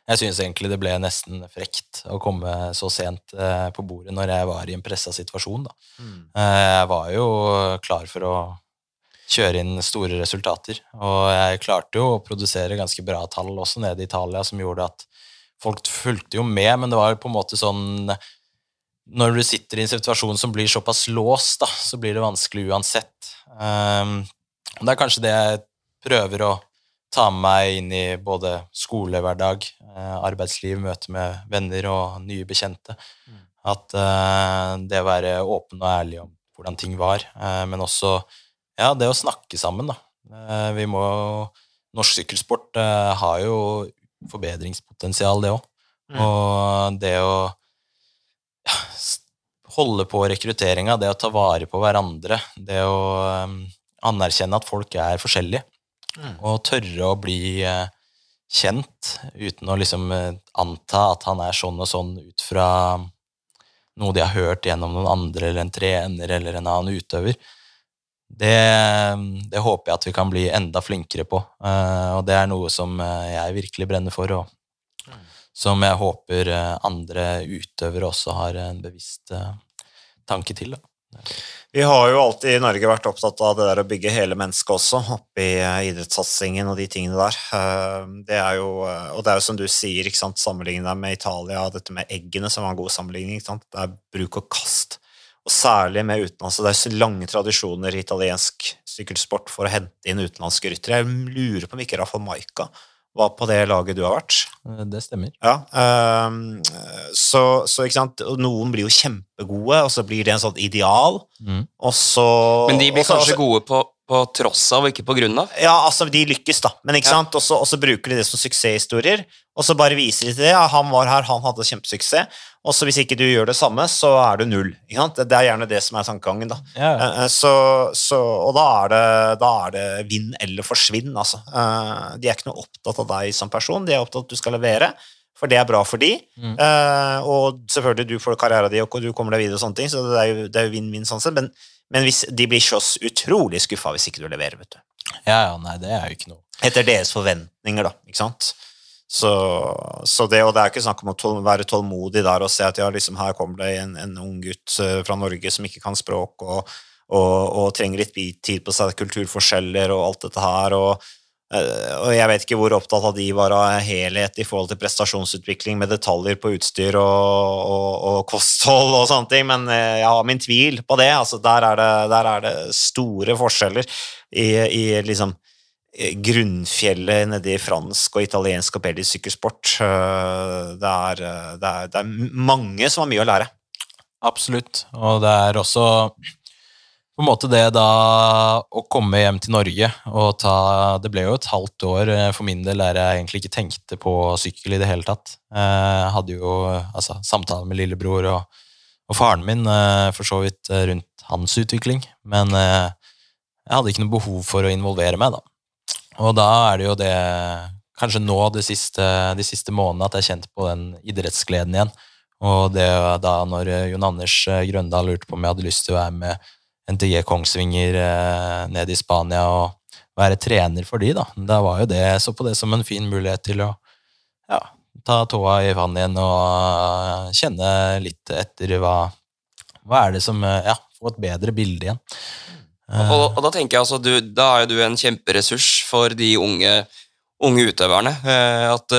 jeg synes egentlig det ble nesten frekt å komme så sent eh, på bordet når jeg var i en pressa situasjon. Da. Mm. Eh, Jeg var jo klar for å kjøre inn store resultater, og jeg klarte jo å produsere ganske bra tall også nede i Italia, som gjorde at folk fulgte jo med, men det var jo på en måte sånn når du sitter i en situasjon som blir såpass låst, da, så blir det vanskelig uansett. Um, det er kanskje det jeg prøver å ta med meg inn i både skolehverdag, eh, arbeidsliv, møte med venner og nye bekjente. Mm. At uh, det å være åpen og ærlig om hvordan ting var, uh, men også ja, det å snakke sammen, da. Eh, vi må Norsk sykkelsport eh, har jo forbedringspotensial, det òg. Mm. Og det å ja, holde på rekrutteringa, det å ta vare på hverandre, det å um, anerkjenne at folk er forskjellige, Mm. og tørre å bli eh, kjent uten å liksom eh, anta at han er sånn og sånn ut fra noe de har hørt gjennom noen andre, eller en trener eller en annen utøver. Det, det håper jeg at vi kan bli enda flinkere på. Eh, og det er noe som eh, jeg virkelig brenner for, og som jeg håper eh, andre utøvere også har en bevisst tanke til. Da. Vi har jo alltid i Norge vært opptatt av det der å bygge hele mennesket også, oppi idrettssatsingen og de tingene der. Det er jo, og det er jo som du sier, ikke sant, sammenlignet med Italia, dette med eggene, som var en god sammenligning, det er bruk og kast. Og særlig med utenlandske, det er så lange tradisjoner i italiensk sykkelsport for å hente inn utenlandske ryttere. Jeg lurer på om ikke Rafa Maika var på det laget du har vært. Eh, Det stemmer. Ja, ehm, så, så ikke sant, noen blir jo kjempegode, og så blir det en sånn ideal, Mm. og så Men de blir og så- kanskje gode på, på tross av, og ikke på grunn av. Ja, altså, de lykkes, da. Men ikke Ja. sant? Og så- bruker de det som suksesshistorier, og så bare viser de til det. Ja, han var her, han hadde kjempesuksess. Og så hvis ikke du gjør det samme, så er du null. Ikke sant? Det er gjerne det som er tankegangen, da. Ja. Eh, eh, Så, så, og da er, det, da er det vinn eller forsvinn, altså. Eh, De er ikke noe opptatt av deg som person, de er opptatt av at du skal levere, for det er bra for de. Mm. Og selvfølgelig, du får karrieren din, og du kommer deg videre og sånne ting, så det er jo, det er jo vinn-vinn sånn sett, men, men hvis, de blir så utrolig skuffa hvis ikke du leverer, vet du. ja, ja, nei, det er jo ikke noe. Etter deres forventninger, da, ikke sant? Så, så det, og det er ikke snakk om å tål, være tålmodig der og se at ja, liksom her kommer det en, en ung gutt eh, fra Norge som ikke kan språk og, og, og trenger litt tid på seg, kulturforskjeller og alt dette her, og, og jeg vet ikke hvor opptatt av de var av helhet i forhold til prestasjonsutvikling med detaljer på utstyr og, og, og kosthold og sånne ting, men eh, jeg har min tvil på det. Altså, der, er det der er det store forskjeller i, i liksom eh, grunnfjellet nede i fransk og italiensk og belgisk sykkelsport. Eh, Det eh, det, det er mange som har mye å lære. Absolutt. Og det er også på en måte det da å komme hjem til Norge og ta Det ble jo et halvt år eh, for min del der jeg egentlig ikke tenkte på sykkel i det hele tatt. Eh, Jeg hadde jo altså, samtaler med lillebror og, og faren min eh, for så vidt rundt hans utvikling, men jeg hadde ikke noe behov for å involvere meg, da. Og da er det jo det Kanskje nå de siste, de siste månedene at jeg kjente på den idrettsgleden igjen. Og det da når Jon Anders Grøndal lurte på om jeg hadde lyst til å være med NTG Kongsvinger eh, ned i Spania og være trener for de, da. Da var jo det, så på det som en fin mulighet til å ja, ta tåa i vannet igjen og eh, kjenne litt etter hva, hva er det som eh, Ja, få et bedre bilde igjen. Og, og da tenker jeg altså, du, da er jo du en kjemperessurs for de unge, unge utøverne. At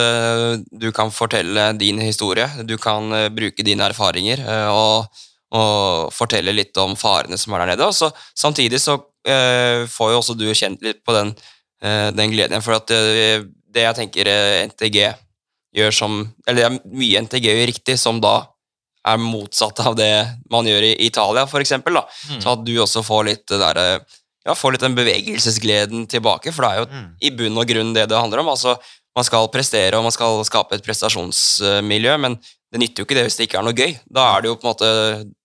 du kan fortelle din historie, du kan bruke dine erfaringer og, og fortelle litt om farene som er der nede. Og så, samtidig så eh, får jo også du kjent litt på den, eh, den gleden. For at det, det jeg tenker eh, NTG gjør som Eller det er mye NTG gjør riktig, som da er motsatt av det man gjør i Italia, eksempel. Mm. Så at du også får litt der, eh, ja, får litt den bevegelsesgleden tilbake, for det er jo Mm. i bunn og grunn det det handler om. Altså, man skal prestere, og man skal skape et prestasjonsmiljø, men det nytter jo ikke det hvis det ikke er noe gøy. Da er det jo på en måte,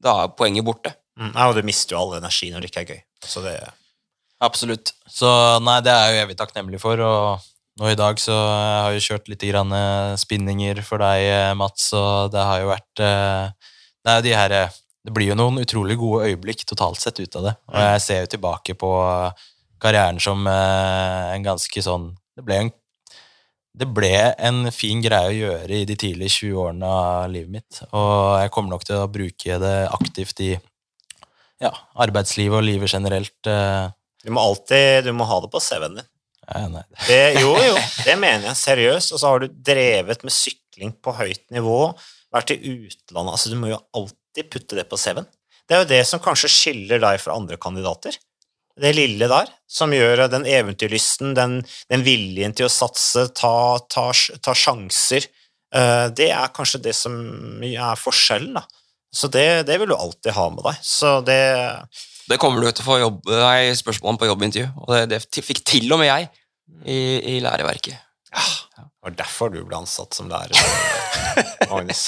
da er poenget borte. Mm. Ja, og du mister jo all energi når det ikke er gøy. Så det, Absolutt. Så nei, det er jo evig takknemlig for. Og nå i dag så har jeg jo kjørt litt grann eh, spinninger for deg, eh, Mats, og det har jo vært eh, Det er jo de her Det blir jo noen utrolig gode øyeblikk totalt sett ut av det. Og jeg ser jo tilbake på karrieren som en ganske sånn Det ble en det ble en fin greie å gjøre i de tidlige 20 årene av livet mitt, og jeg kommer nok til å bruke det aktivt i ja, arbeidslivet og livet generelt. eh, du må alltid du må ha det på CV-en din. ja, nei, Det, jo, jo, det mener jeg seriøst. Og så har du drevet med sykling på høyt nivå, vært i utlandet altså Du må jo alltid putte det på CV-en. Det er jo det som kanskje skiller deg fra andre kandidater. Det lille der, som gjør den eventyrlysten, den, den viljen til å satse, ta, ta, ta sjanser, eh, det er kanskje det som er forskjellen, da. Så det, det vil du alltid ha med deg. Så det Det kommer du til å få jobb, nei, spørsmål om på jobbintervju, og det, det fikk til og med jeg i, i læreverket. Det var derfor du ble ansatt som lærer. Magnus.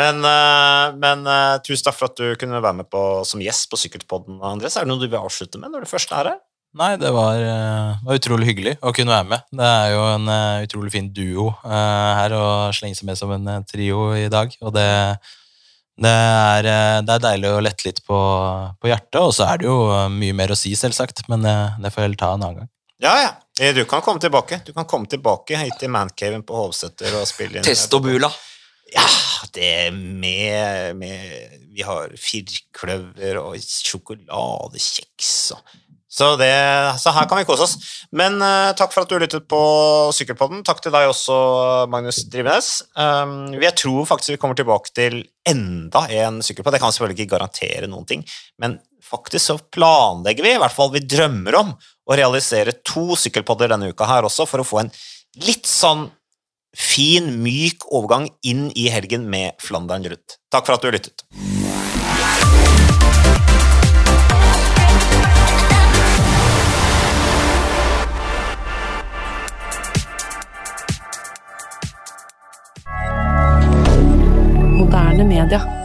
Men, eh, men eh, tusen takk for at du kunne være med på, som gjest på Sykkelpodden, Andres. Er det noe du vil avslutte med når du først er her? Nei, det var, eh, var utrolig hyggelig å kunne være med. Det er jo en utrolig fin duo her å slenge seg med som en trio i dag. Og det, det er, det er deilig å lette litt på, på hjertet, og så er det jo mye mer å si, selvsagt, men det får jeg heller ta en annen gang. Ja, ja. Eh, Du kan komme tilbake. Du kan komme tilbake hit til mancaven på Hovseter og spille inn Testobula. Ja, det med, med Vi har firkløver og sjokoladekjeks og så, det, så her kan vi kose oss. Men uh, takk for at du lyttet på Sykkelpodden. Takk til deg også, Magnus Drivenes. Um, jeg tror faktisk vi kommer tilbake til enda en sykkelpodd. Jeg kan selvfølgelig ikke garantere noen ting, men Faktisk så planlegger vi, i hvert fall vi drømmer om, å realisere to sykkelpodder denne uka her også, for å få en litt sånn fin, myk overgang inn i helgen med Flandern Rundt. Takk for at du lyttet. moderne media.